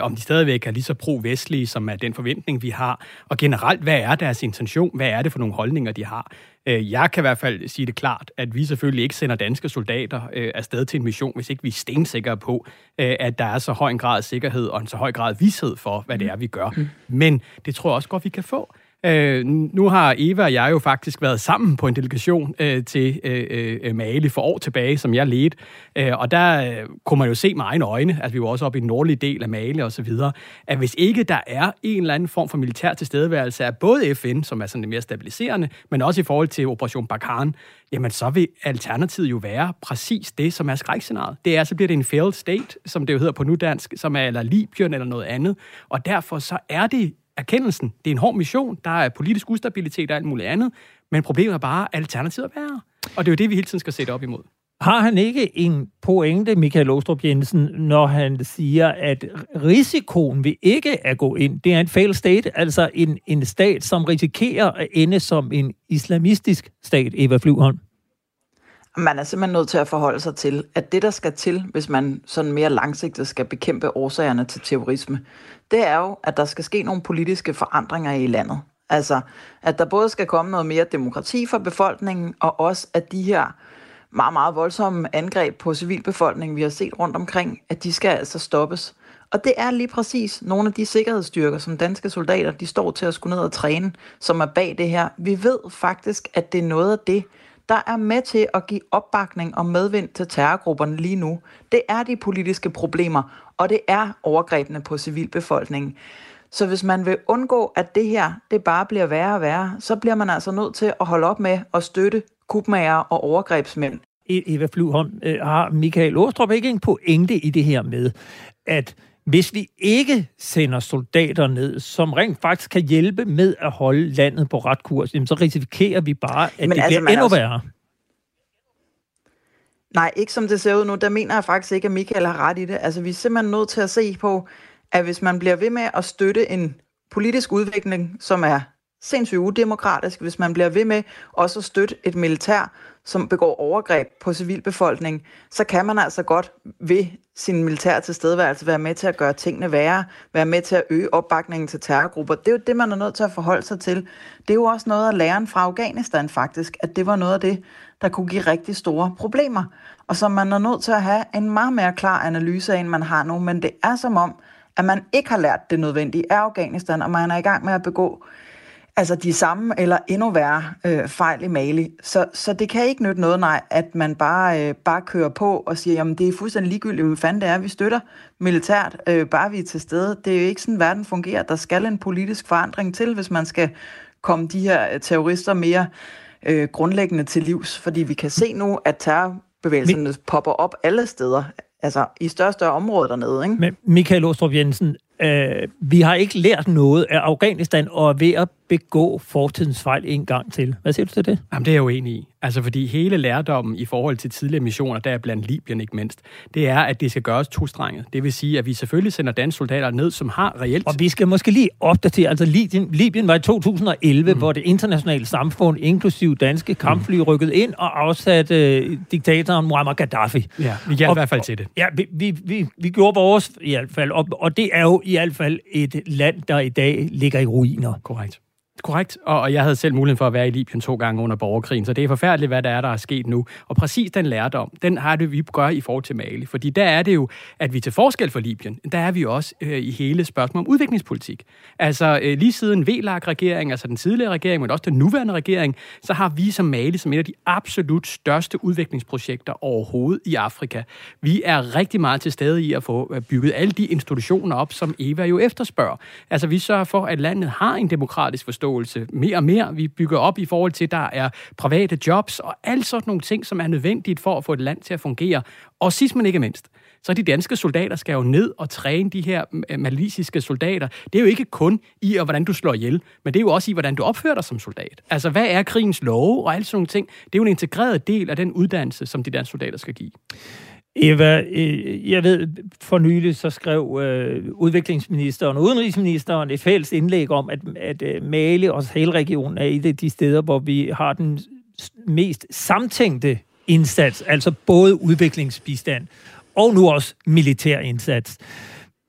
om de stadigvæk er lige så pro-vestlige, som er den forventning, vi har, og generelt, hvad er deres intention, hvad er det for nogle holdninger, de har. Jeg kan i hvert fald sige det klart, at vi selvfølgelig ikke sender danske soldater afsted til en mission, hvis ikke vi er stensikre på, at der er så høj en grad af sikkerhed og en så høj grad af vidshed for, hvad det er, vi gør. Mm. Men det tror jeg også godt, vi kan få. Øh, nu har Eva og jeg jo faktisk været sammen på en delegation øh, til øh, øh, Mali for år tilbage, som jeg ledte. Øh, og der øh, kunne man jo se med egne øjne, at vi var også oppe i den nordlige del af Mali og så videre, at hvis ikke der er en eller anden form for militær tilstedeværelse af både FN, som er sådan lidt mere stabiliserende, men også i forhold til Operation Barkhane, jamen så vil alternativet jo være præcis det, som er skrækscenariet. Det er, så bliver det en failed state, som det jo hedder på nudansk, som er eller Libyen eller noget andet. Og derfor så er det erkendelsen. Det er en hård mission, der er politisk ustabilitet og alt muligt andet, men problemet er bare, at alternativet er værre. Og det er jo det, vi hele tiden skal sætte op imod. Har han ikke en pointe, Michael Åstrup Jensen, når han siger, at risikoen ved ikke at gå ind, det er en failed state, altså en, en stat, som risikerer at ende som en islamistisk stat, Eva Flyvholm? Man er simpelthen nødt til at forholde sig til, at det, der skal til, hvis man sådan mere langsigtet skal bekæmpe årsagerne til terrorisme, det er jo, at der skal ske nogle politiske forandringer i landet. Altså, at der både skal komme noget mere demokrati for befolkningen, og også at de her meget, meget voldsomme angreb på civilbefolkningen, vi har set rundt omkring, at de skal altså stoppes. Og det er lige præcis nogle af de sikkerhedsstyrker, som danske soldater, de står til at skulle ned og træne, som er bag det her. Vi ved faktisk, at det er noget af det, der er med til at give opbakning og medvind til terrorgrupperne lige nu. Det er de politiske problemer, og det er overgrebene på civilbefolkningen. Så hvis man vil undgå, at det her det bare bliver værre og værre, så bliver man altså nødt til at holde op med at støtte kubmager og overgrebsmænd. E- Eva Flyvholm, øh, har Michael Åstrup ikke en pointe i det her med, at hvis vi ikke sender soldater ned, som rent faktisk kan hjælpe med at holde landet på ret kurs, jamen så risikerer vi bare, at Men det altså, bliver endnu også... værre. Nej, ikke som det ser ud nu. Der mener jeg faktisk ikke, at Michael har ret i det. Altså, vi er simpelthen nødt til at se på, at hvis man bliver ved med at støtte en politisk udvikling, som er sindssygt udemokratisk, hvis man bliver ved med også at støtte et militær, som begår overgreb på civilbefolkningen, så kan man altså godt ved sin militær tilstedeværelse være med til at gøre tingene værre, være med til at øge opbakningen til terrorgrupper. Det er jo det, man er nødt til at forholde sig til. Det er jo også noget af læren fra Afghanistan faktisk, at det var noget af det, der kunne give rigtig store problemer, og som man er nødt til at have en meget mere klar analyse af, end man har nu. Men det er som om, at man ikke har lært det nødvendige af Afghanistan, og man er i gang med at begå altså de samme eller endnu værre øh, fejl i Mali. Så, så det kan ikke nytte noget, nej, at man bare, øh, bare kører på og siger, jamen det er fuldstændig ligegyldigt, hvad fanden det er, vi støtter militært, øh, bare vi er til stede. Det er jo ikke sådan, verden fungerer. Der skal en politisk forandring til, hvis man skal komme de her terrorister mere øh, grundlæggende til livs, fordi vi kan se nu, at terrorbevægelserne Men... popper op alle steder, altså i største områder dernede. Ikke? Men Michael Ostrup Jensen, øh, vi har ikke lært noget af Afghanistan og er ved at begå fortidens fejl en gang til. Hvad siger du til det? Jamen, det er jeg jo enig i. Altså, fordi hele lærdommen i forhold til tidligere missioner, der er blandt Libyen ikke mindst, det er, at det skal gøres tostrenget. Det vil sige, at vi selvfølgelig sender danske soldater ned, som har reelt... Og vi skal måske lige opdatere, altså Libyen, Libyen var i 2011, mm. hvor det internationale samfund, inklusiv danske kampfly, mm. rykkede ind og afsatte øh, diktatoren Muammar Gaddafi. Ja, vi hjalp i hvert fald til det. Ja, vi, vi, vi, vi gjorde vores i hvert fald, og, og det er jo i hvert fald et land, der i dag ligger i ruiner. Korrekt. Korrekt, og, og jeg havde selv muligheden for at være i Libyen to gange under borgerkrigen, så det er forfærdeligt, hvad der er, der er sket nu. Og præcis den lærdom, den har det, vi gør i forhold til Mali. Fordi der er det jo, at vi til forskel for Libyen, der er vi også øh, i hele spørgsmålet om udviklingspolitik. Altså øh, lige siden VLAG-regeringen, altså den tidligere regering, men også den nuværende regering, så har vi som Mali som et af de absolut største udviklingsprojekter overhovedet i Afrika. Vi er rigtig meget til stede i at få øh, bygget alle de institutioner op, som Eva jo efterspørger. Altså vi sørger for, at landet har en demokratisk forståelse forståelse mere og mere. Vi bygger op i forhold til, at der er private jobs og alt sådan nogle ting, som er nødvendigt for at få et land til at fungere. Og sidst men ikke mindst, så de danske soldater skal jo ned og træne de her malisiske soldater. Det er jo ikke kun i, hvordan du slår ihjel, men det er jo også i, hvordan du opfører dig som soldat. Altså, hvad er krigens love og alle sådan nogle ting? Det er jo en integreret del af den uddannelse, som de danske soldater skal give. Eva, øh, jeg ved, for nylig så skrev øh, udviklingsministeren og udenrigsministeren et fælles indlæg om, at, at øh, Mali og Sahel-regionen er et af de steder, hvor vi har den mest samtænkte indsats, altså både udviklingsbistand og nu også militær indsats.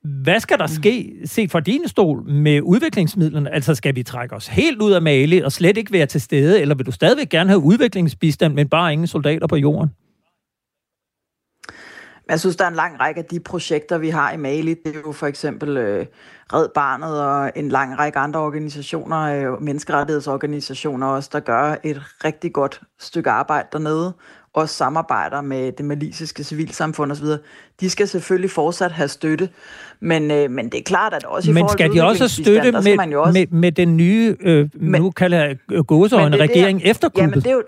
Hvad skal der ske, set fra din stol, med udviklingsmidlerne? Altså, skal vi trække os helt ud af Mali og slet ikke være til stede, eller vil du stadigvæk gerne have udviklingsbistand, men bare ingen soldater på jorden? Jeg synes, der er en lang række af de projekter, vi har i Mali. Det er jo for eksempel øh, Red Barnet og en lang række andre organisationer, øh, menneskerettighedsorganisationer også, der gør et rigtig godt stykke arbejde dernede. Også samarbejder med det malisiske civilsamfund osv. De skal selvfølgelig fortsat have støtte, men, øh, men det er klart, at også i men skal de også støtte med, også... med, med den nye, øh, men, nu kalder jeg gåsøjne, regering det, efter Jamen det er jo,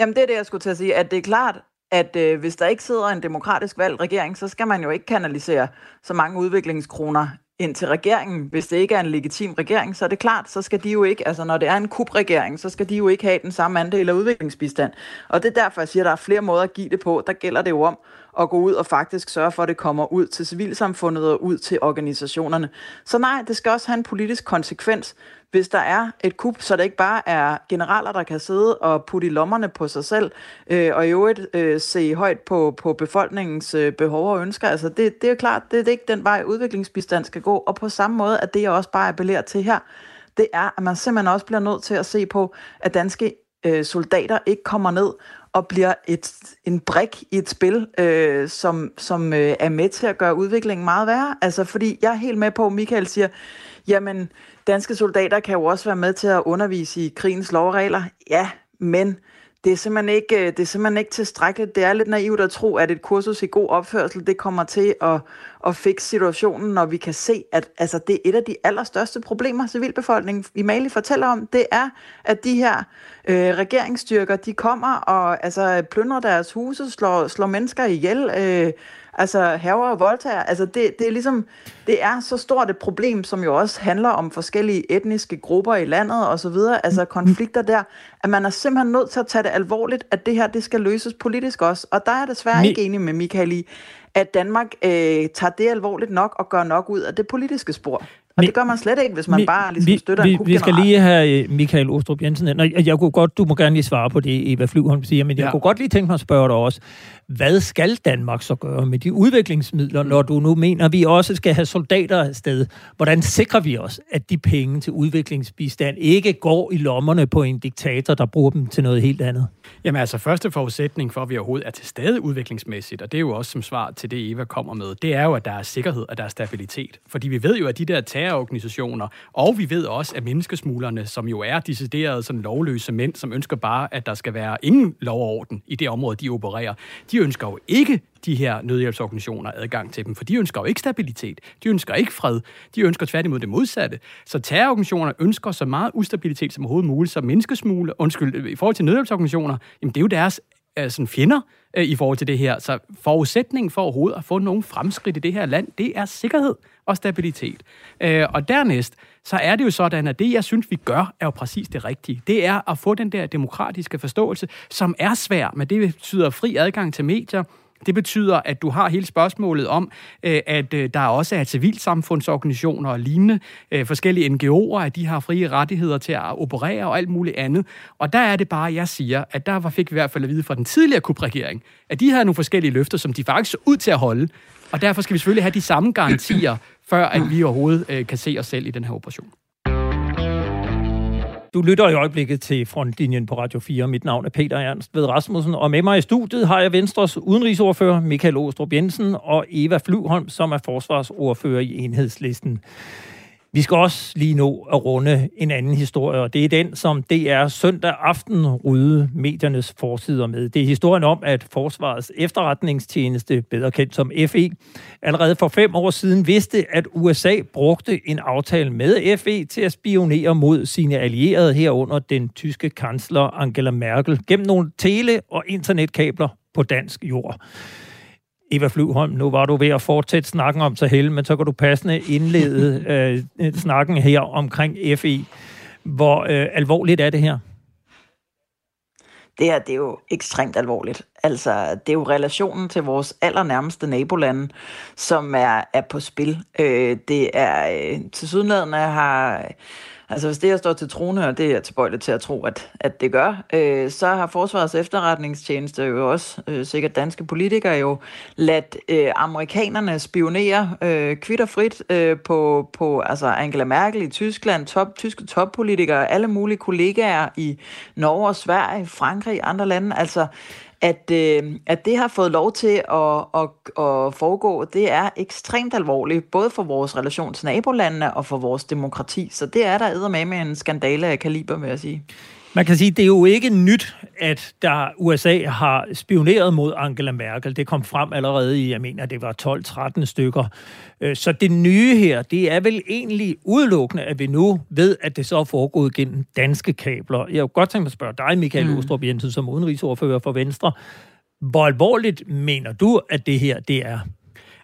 Jamen det er det, jeg skulle til at sige, at det er klart, at øh, hvis der ikke sidder en demokratisk valgt regering, så skal man jo ikke kanalisere så mange udviklingskroner ind til regeringen. Hvis det ikke er en legitim regering, så er det klart, så skal de jo ikke, altså når det er en kubregering, så skal de jo ikke have den samme andel af udviklingsbistand. Og det er derfor, jeg siger, at der er flere måder at give det på. Der gælder det jo om at gå ud og faktisk sørge for, at det kommer ud til civilsamfundet og ud til organisationerne. Så nej, det skal også have en politisk konsekvens hvis der er et kup, så det ikke bare er generaler, der kan sidde og putte i lommerne på sig selv, øh, og i øvrigt øh, se højt på, på befolkningens øh, behov og ønsker. Altså det, det er klart, det, det er ikke den vej, udviklingsbistand skal gå. Og på samme måde, at det jeg også bare appellerer til her, det er, at man simpelthen også bliver nødt til at se på, at danske øh, soldater ikke kommer ned og bliver et, en brik i et spil, øh, som, som øh, er med til at gøre udviklingen meget værre. Altså, fordi jeg er helt med på, at Michael siger, jamen, danske soldater kan jo også være med til at undervise i krigens lovregler. Ja, men det er simpelthen ikke, øh, det er simpelthen ikke tilstrækkeligt. Det er lidt naivt at tro, at et kursus i god opførsel, det kommer til at, at fikse situationen, når vi kan se, at altså, det er et af de allerstørste problemer, civilbefolkningen i Mali fortæller om. Det er, at de her øh, regeringsstyrker, de kommer og altså, plyndrer deres huse, slår, slår mennesker ihjel, øh, altså haver og voldtager. Altså det, det er ligesom, det er så stort et problem, som jo også handler om forskellige etniske grupper i landet og så videre, altså konflikter der, at man er simpelthen nødt til at tage det alvorligt, at det her, det skal løses politisk også. Og der er jeg desværre Mi- ikke enig med Michael i, at Danmark øh, tager det alvorligt nok og gør nok ud af det politiske spor. Og det gør man slet ikke, hvis man vi, bare ligesom støtter vi, en Vi skal lige have øh, Michael Ostrup Jensen. Nå, jeg kunne godt, du må gerne lige svare på det, Eva Flyvholm siger, men jeg ja. kunne godt lige tænke mig at spørge dig også. Hvad skal Danmark så gøre med de udviklingsmidler, når du nu mener, at vi også skal have soldater afsted? Hvordan sikrer vi os, at de penge til udviklingsbistand ikke går i lommerne på en diktator, der bruger dem til noget helt andet? Jamen altså, første forudsætning for, at vi overhovedet er til stede udviklingsmæssigt, og det er jo også som svar til det, Eva kommer med, det er jo, at der er sikkerhed og der er stabilitet. Fordi vi ved jo, at de der terrororganisationer, og vi ved også, at menneskesmuglerne, som jo er deciderede sådan lovløse mænd, som ønsker bare, at der skal være ingen lov og orden i det område, de opererer, de ønsker jo ikke de her nødhjælpsorganisationer adgang til dem, for de ønsker jo ikke stabilitet, de ønsker ikke fred, de ønsker tværtimod det modsatte. Så terrororganisationer ønsker så meget ustabilitet som overhovedet muligt, så menneskesmugle, undskyld, øh, i forhold til nødhjælpsorganisationer, jamen det er jo deres øh, sådan fjender øh, i forhold til det her. Så forudsætningen for overhovedet at få nogen fremskridt i det her land, det er sikkerhed og stabilitet. Øh, og dernæst, så er det jo sådan, at det, jeg synes, vi gør, er jo præcis det rigtige. Det er at få den der demokratiske forståelse, som er svær, men det betyder fri adgang til medier, det betyder, at du har hele spørgsmålet om, øh, at øh, der også er civilsamfundsorganisationer og lignende, øh, forskellige NGO'er, at de har frie rettigheder til at operere og alt muligt andet. Og der er det bare, jeg siger, at der fik vi i hvert fald at vide fra den tidligere kubregering, at de havde nogle forskellige løfter, som de faktisk så ud til at holde. Og derfor skal vi selvfølgelig have de samme garantier, før at vi overhovedet øh, kan se os selv i den her operation. Du lytter i øjeblikket til Frontlinjen på Radio 4. Mit navn er Peter Ernst ved Rasmussen, og med mig i studiet har jeg Venstres udenrigsordfører Michael Åstrup Jensen og Eva Flyvholm, som er forsvarsordfører i enhedslisten. Vi skal også lige nå at runde en anden historie, og det er den, som DR søndag aften rydde mediernes forsider med. Det er historien om, at Forsvarets efterretningstjeneste, bedre kendt som FE, allerede for fem år siden vidste, at USA brugte en aftale med FE til at spionere mod sine allierede herunder den tyske kansler Angela Merkel gennem nogle tele- og internetkabler på dansk jord. Eva Flyvholm, nu var du ved at fortsætte snakken om Sahel, men så kan du passende indlede øh, snakken her omkring FE. Hvor øh, alvorligt er det her? Det her, det er jo ekstremt alvorligt. Altså, det er jo relationen til vores allernærmeste nabolande, som er, er på spil. Øh, det er øh, til sydlandene har Altså hvis det her står til trone, og det er jeg tilbøjelig til at tro, at, at det gør, øh, så har Forsvarets efterretningstjeneste jo også, øh, sikkert danske politikere jo, ladt øh, amerikanerne spionere øh, kvitterfrit øh, på, på altså Angela Merkel i Tyskland, top, tyske toppolitikere, alle mulige kollegaer i Norge og Sverige, Frankrig, andre lande. Altså at, øh, at det har fået lov til at, at, at foregå, det er ekstremt alvorligt, både for vores relation til nabolandene og for vores demokrati. Så det er der med med en skandale af kaliber, vil jeg sige. Man kan sige, det er jo ikke nyt, at der USA har spioneret mod Angela Merkel. Det kom frem allerede i, jeg mener, det var 12-13 stykker. Øh, så det nye her, det er vel egentlig udelukkende, at vi nu ved, at det så er foregået gennem danske kabler. Jeg kunne godt tænke mig at spørge dig, Michael mm. Ostrup Jensen, som udenrigsordfører for Venstre. Hvor alvorligt mener du, at det her det er?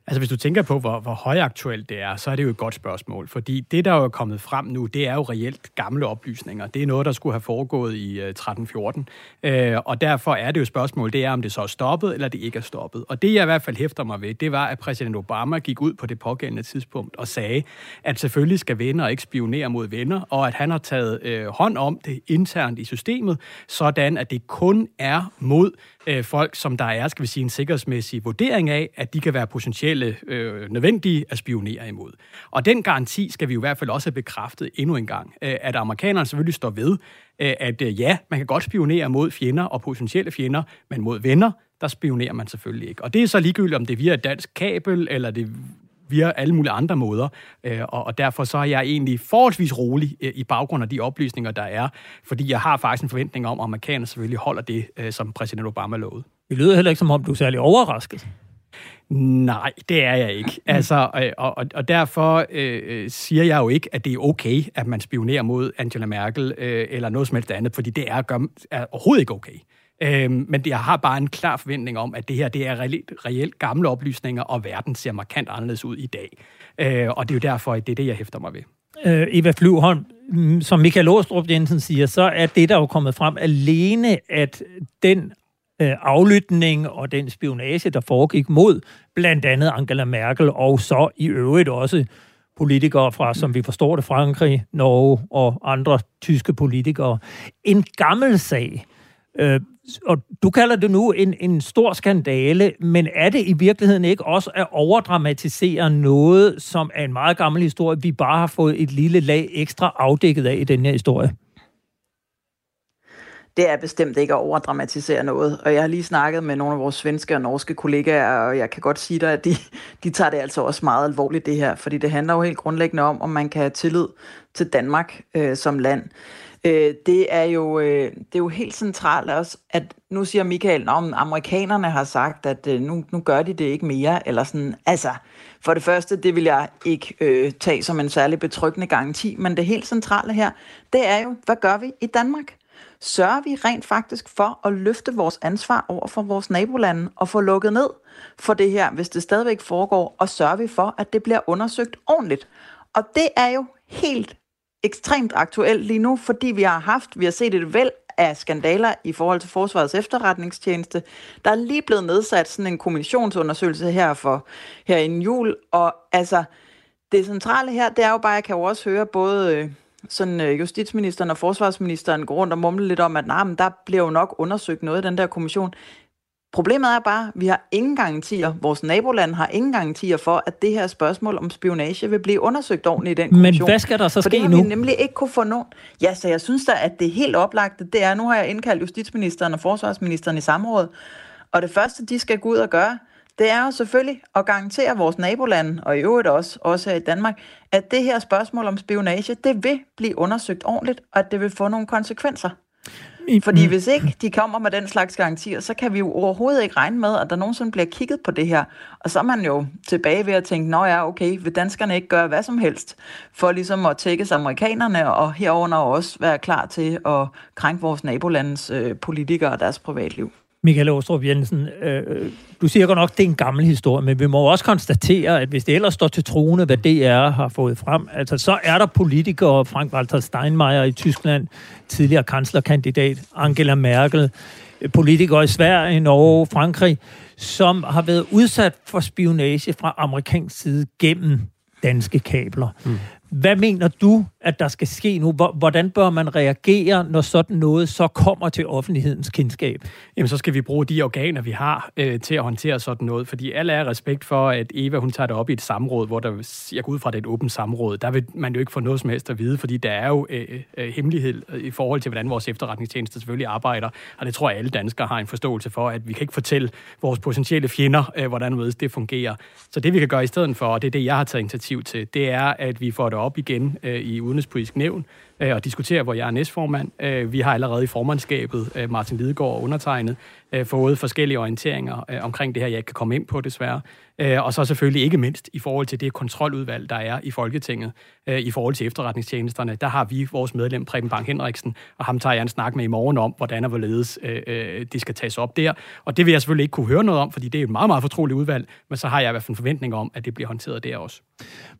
Altså hvis du tænker på, hvor, hvor højaktuelt det er, så er det jo et godt spørgsmål. Fordi det, der er kommet frem nu, det er jo reelt gamle oplysninger. Det er noget, der skulle have foregået i uh, 13-14. Uh, og derfor er det jo spørgsmål, det er, om det så er stoppet, eller det ikke er stoppet. Og det, jeg i hvert fald hæfter mig ved, det var, at præsident Obama gik ud på det pågældende tidspunkt og sagde, at selvfølgelig skal venner ikke spionere mod venner, og at han har taget øh, hånd om det internt i systemet, sådan at det kun er mod øh, folk, som der er, skal vi sige, en sikkerhedsmæssig vurdering af, at de kan være potentielle øh, nødvendige at spionere imod. Og den garanti skal vi jo i hvert fald også have bekræftet endnu en gang, øh, at amerikanerne selvfølgelig står ved, øh, at øh, ja, man kan godt spionere mod fjender og potentielle fjender, men mod venner, der spionerer man selvfølgelig ikke. Og det er så ligegyldigt, om det er via et dansk kabel, eller det via alle mulige andre måder. Øh, og, og derfor så er jeg egentlig forholdsvis rolig øh, i baggrund af de oplysninger, der er, fordi jeg har faktisk en forventning om, at amerikanerne selvfølgelig holder det, øh, som præsident Obama lovede. Det lyder heller ikke, som om du er særlig overrasket. Nej, det er jeg ikke. Altså, øh, og, og, og derfor øh, siger jeg jo ikke, at det er okay, at man spionerer mod Angela Merkel øh, eller noget som helst andet, fordi det er, gør, er overhovedet ikke okay. Øh, men jeg har bare en klar forventning om, at det her det er reelt, reelt gamle oplysninger, og verden ser markant anderledes ud i dag. Øh, og det er jo derfor, at det er det, jeg hæfter mig ved. Øh, Eva Flyvholm, mm, som Michael Åstrup Jensen siger, så er det, der jo kommet frem alene, at den øh, aflytning og den spionage, der foregik mod blandt andet Angela Merkel, og så i øvrigt også politikere fra, som vi forstår det, Frankrig, Norge og andre tyske politikere. En gammel sag. Øh, og du kalder det nu en, en stor skandale, men er det i virkeligheden ikke også at overdramatisere noget, som er en meget gammel historie, vi bare har fået et lille lag ekstra afdækket af i den her historie? det er bestemt ikke at overdramatisere noget. Og jeg har lige snakket med nogle af vores svenske og norske kollegaer, og jeg kan godt sige dig, at de, de tager det altså også meget alvorligt det her, fordi det handler jo helt grundlæggende om, om man kan have tillid til Danmark øh, som land. Øh, det, er jo, øh, det er jo helt centralt også, at nu siger Michael, om amerikanerne har sagt, at øh, nu, nu gør de det ikke mere, eller sådan, altså, for det første, det vil jeg ikke øh, tage som en særlig betryggende garanti, men det helt centrale her, det er jo, hvad gør vi i Danmark? sørger vi rent faktisk for at løfte vores ansvar over for vores nabolande og få lukket ned for det her, hvis det stadigvæk foregår, og sørger vi for, at det bliver undersøgt ordentligt. Og det er jo helt ekstremt aktuelt lige nu, fordi vi har haft, vi har set et væld af skandaler i forhold til Forsvarets efterretningstjeneste. Der er lige blevet nedsat sådan en kommissionsundersøgelse her for her inden jul, og altså det centrale her, det er jo bare, jeg kan jo også høre både øh, sådan øh, justitsministeren og forsvarsministeren går rundt og mumle lidt om, at nah, men der bliver jo nok undersøgt noget i den der kommission. Problemet er bare, at vi har ingen garantier, vores naboland har ingen garantier for, at det her spørgsmål om spionage vil blive undersøgt ordentligt i den kommission. Men hvad skal der så for ske det har nu? vi nemlig ikke kunne få nogen. Ja, så jeg synes da, at det er helt oplagt, det er, nu har jeg indkaldt justitsministeren og forsvarsministeren i samråd, og det første, de skal gå ud og gøre, det er jo selvfølgelig at garantere vores nabolande, og i øvrigt også, også her i Danmark, at det her spørgsmål om spionage, det vil blive undersøgt ordentligt, og at det vil få nogle konsekvenser. Fordi hvis ikke de kommer med den slags garantier, så kan vi jo overhovedet ikke regne med, at der nogensinde bliver kigget på det her. Og så er man jo tilbage ved at tænke, nå ja, okay, vil danskerne ikke gøre hvad som helst, for ligesom at tækkes amerikanerne, og herover også være klar til at krænke vores nabolandes øh, politikere og deres privatliv. Michael Åstrup Jensen, øh, du siger godt nok, at det er en gammel historie, men vi må også konstatere, at hvis det ellers står til troende, hvad DR har fået frem, altså så er der politikere, Frank-Walter Steinmeier i Tyskland, tidligere kanslerkandidat, Angela Merkel, politikere i Sverige, Norge, Frankrig, som har været udsat for spionage fra amerikansk side gennem danske kabler. Mm. Hvad mener du, at der skal ske nu? Hvordan bør man reagere, når sådan noget så kommer til offentlighedens kendskab? Jamen, så skal vi bruge de organer, vi har øh, til at håndtere sådan noget. Fordi alle er respekt for, at Eva, hun tager det op i et samråd, hvor der, jeg går ud fra, det er et åbent samråd. Der vil man jo ikke få noget som helst at vide, fordi der er jo øh, øh, hemmelighed øh, i forhold til, hvordan vores efterretningstjeneste selvfølgelig arbejder. Og det tror jeg, alle danskere har en forståelse for, at vi kan ikke fortælle vores potentielle fjender, øh, hvordan det fungerer. Så det, vi kan gøre i stedet for, og det er det, jeg har taget initiativ til, det er, at vi får det op igen øh, i Udenrigspolitisk Nævn øh, og diskutere, hvor jeg er næstformand. Øh, vi har allerede i formandskabet, øh, Martin Lidegaard og undertegnet, øh, fået forskellige orienteringer øh, omkring det her, jeg ikke kan komme ind på desværre. Øh, og så selvfølgelig ikke mindst i forhold til det kontroludvalg, der er i Folketinget, øh, i forhold til efterretningstjenesterne. Der har vi vores medlem, Preben Bang Henriksen, og ham tager jeg en snak med i morgen om, hvordan og hvorledes øh, øh det skal tages op der. Og det vil jeg selvfølgelig ikke kunne høre noget om, fordi det er et meget, meget fortroligt udvalg, men så har jeg i hvert fald en forventning om, at det bliver håndteret der også.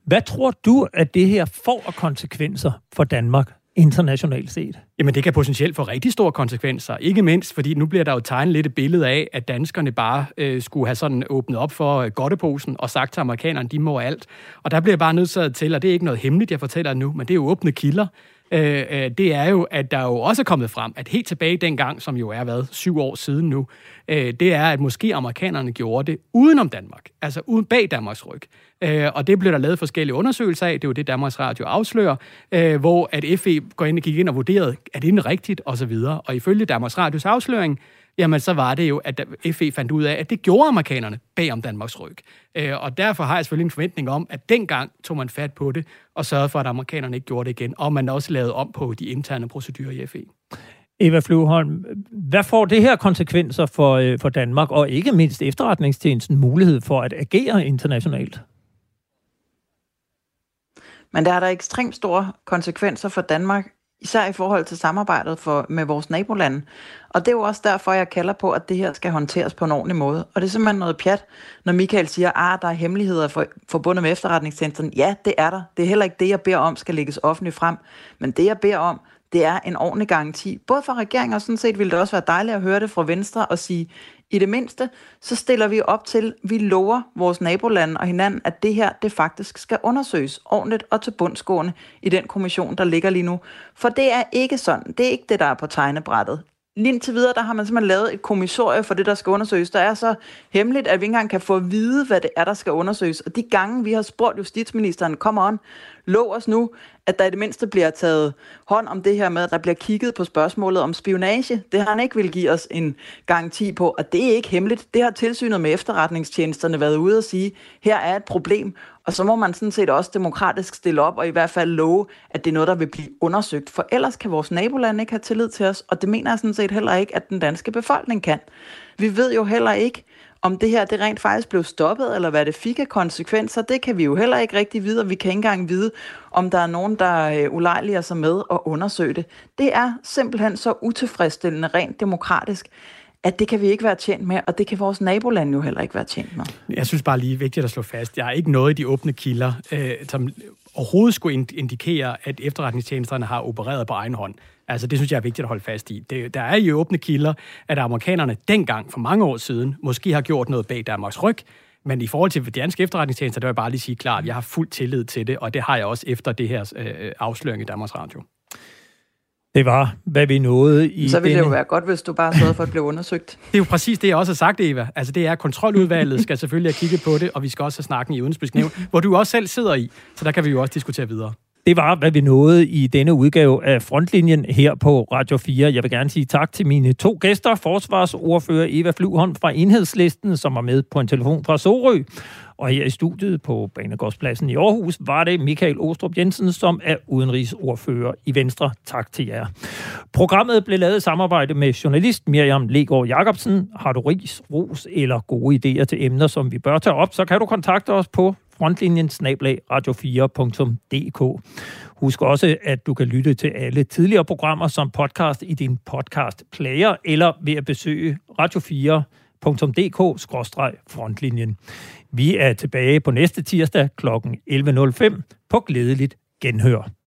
Hvad tror du, at det her får af konsekvenser for Danmark? Internationalt set? Jamen, det kan potentielt få rigtig store konsekvenser. Ikke mindst, fordi nu bliver der jo tegnet lidt et billede af, at danskerne bare øh, skulle have sådan åbnet op for øh, godteposen og sagt til amerikanerne, de må alt. Og der bliver jeg bare nødt til, og det er ikke noget hemmeligt, jeg fortæller nu, men det er jo åbne kilder. Øh, øh, det er jo, at der jo også er kommet frem, at helt tilbage dengang, som jo er været syv år siden nu, øh, det er, at måske amerikanerne gjorde det udenom Danmark, altså uden bag Danmarks ryg. Øh, og det blev der lavet forskellige undersøgelser af, det er jo det, Danmarks Radio afslører, øh, hvor at FE går ind og gik ind og vurderede, er det rigtigt, og så videre. Og ifølge Danmarks Radios afsløring, jamen så var det jo, at FE fandt ud af, at det gjorde amerikanerne bag om Danmarks ryg. Øh, og derfor har jeg selvfølgelig en forventning om, at dengang tog man fat på det, og sørgede for, at amerikanerne ikke gjorde det igen, og man også lavede om på de interne procedurer i FE. Eva Flyvholm, hvad får det her konsekvenser for, øh, for Danmark, og ikke mindst efterretningstjenesten mulighed for at agere internationalt? Men der er der ekstremt store konsekvenser for Danmark, især i forhold til samarbejdet for, med vores nabolande. Og det er jo også derfor, jeg kalder på, at det her skal håndteres på en ordentlig måde. Og det er simpelthen noget pjat, når Michael siger, at ah, der er hemmeligheder for, forbundet med efterretningstjenesten. Ja, det er der. Det er heller ikke det, jeg beder om, skal lægges offentligt frem. Men det, jeg beder om, det er en ordentlig garanti. Både fra regeringen, og sådan set ville det også være dejligt at høre det fra Venstre og sige, i det mindste, så stiller vi op til, vi lover vores nabolande og hinanden, at det her, det faktisk skal undersøges ordentligt og til bundsgående i den kommission, der ligger lige nu. For det er ikke sådan. Det er ikke det, der er på tegnebrættet. Lige til videre, der har man simpelthen lavet et kommissorie for det, der skal undersøges. Der er så hemmeligt, at vi ikke engang kan få at vide, hvad det er, der skal undersøges. Og de gange, vi har spurgt justitsministeren, kom on, lov os nu, at der i det mindste bliver taget hånd om det her med, at der bliver kigget på spørgsmålet om spionage. Det har han ikke vil give os en garanti på, og det er ikke hemmeligt. Det har tilsynet med efterretningstjenesterne været ude og sige, her er et problem, og så må man sådan set også demokratisk stille op og i hvert fald love, at det er noget, der vil blive undersøgt. For ellers kan vores nabolande ikke have tillid til os, og det mener jeg sådan set heller ikke, at den danske befolkning kan. Vi ved jo heller ikke, om det her det rent faktisk blev stoppet, eller hvad det fik af konsekvenser, det kan vi jo heller ikke rigtig vide, og vi kan ikke engang vide, om der er nogen, der øh, ulejliger sig med at undersøge det. Det er simpelthen så utilfredsstillende rent demokratisk, at det kan vi ikke være tjent med, og det kan vores naboland jo heller ikke være tjent med. Jeg synes bare lige vigtigt at slå fast, jeg har ikke noget i de åbne kilder, øh, som overhovedet skulle indikere, at efterretningstjenesterne har opereret på egen hånd. Altså, det synes jeg er vigtigt at holde fast i. Det, der er i åbne kilder, at amerikanerne dengang, for mange år siden, måske har gjort noget bag Danmarks ryg, men i forhold til de danske efterretningstjenester, der vil jeg bare lige sige klart, at jeg har fuld tillid til det, og det har jeg også efter det her øh, afsløring i Danmarks Radio. Det var, hvad vi nåede i Så ville denne... det jo være godt, hvis du bare sørgede for at blive undersøgt. Det er jo præcis det, jeg også har sagt, Eva. Altså det er, at kontroludvalget skal selvfølgelig have kigget på det, og vi skal også have snakken i Udenrigspolitisk Nævn, hvor du også selv sidder i. Så der kan vi jo også diskutere videre. Det var, hvad vi nåede i denne udgave af Frontlinjen her på Radio 4. Jeg vil gerne sige tak til mine to gæster, forsvarsordfører Eva Fluholm fra Enhedslisten, som var med på en telefon fra Sorø, og her i studiet på Banegårdspladsen i Aarhus var det Michael Ostrup Jensen, som er udenrigsordfører i Venstre. Tak til jer. Programmet blev lavet i samarbejde med journalist Miriam Legård Jacobsen. Har du ris, ros eller gode idéer til emner, som vi bør tage op, så kan du kontakte os på frontlinjen snablag radio4.dk. Husk også, at du kan lytte til alle tidligere programmer som podcast i din podcast player eller ved at besøge radio4.dk-frontlinjen. Vi er tilbage på næste tirsdag kl. 11.05 på glædeligt genhør.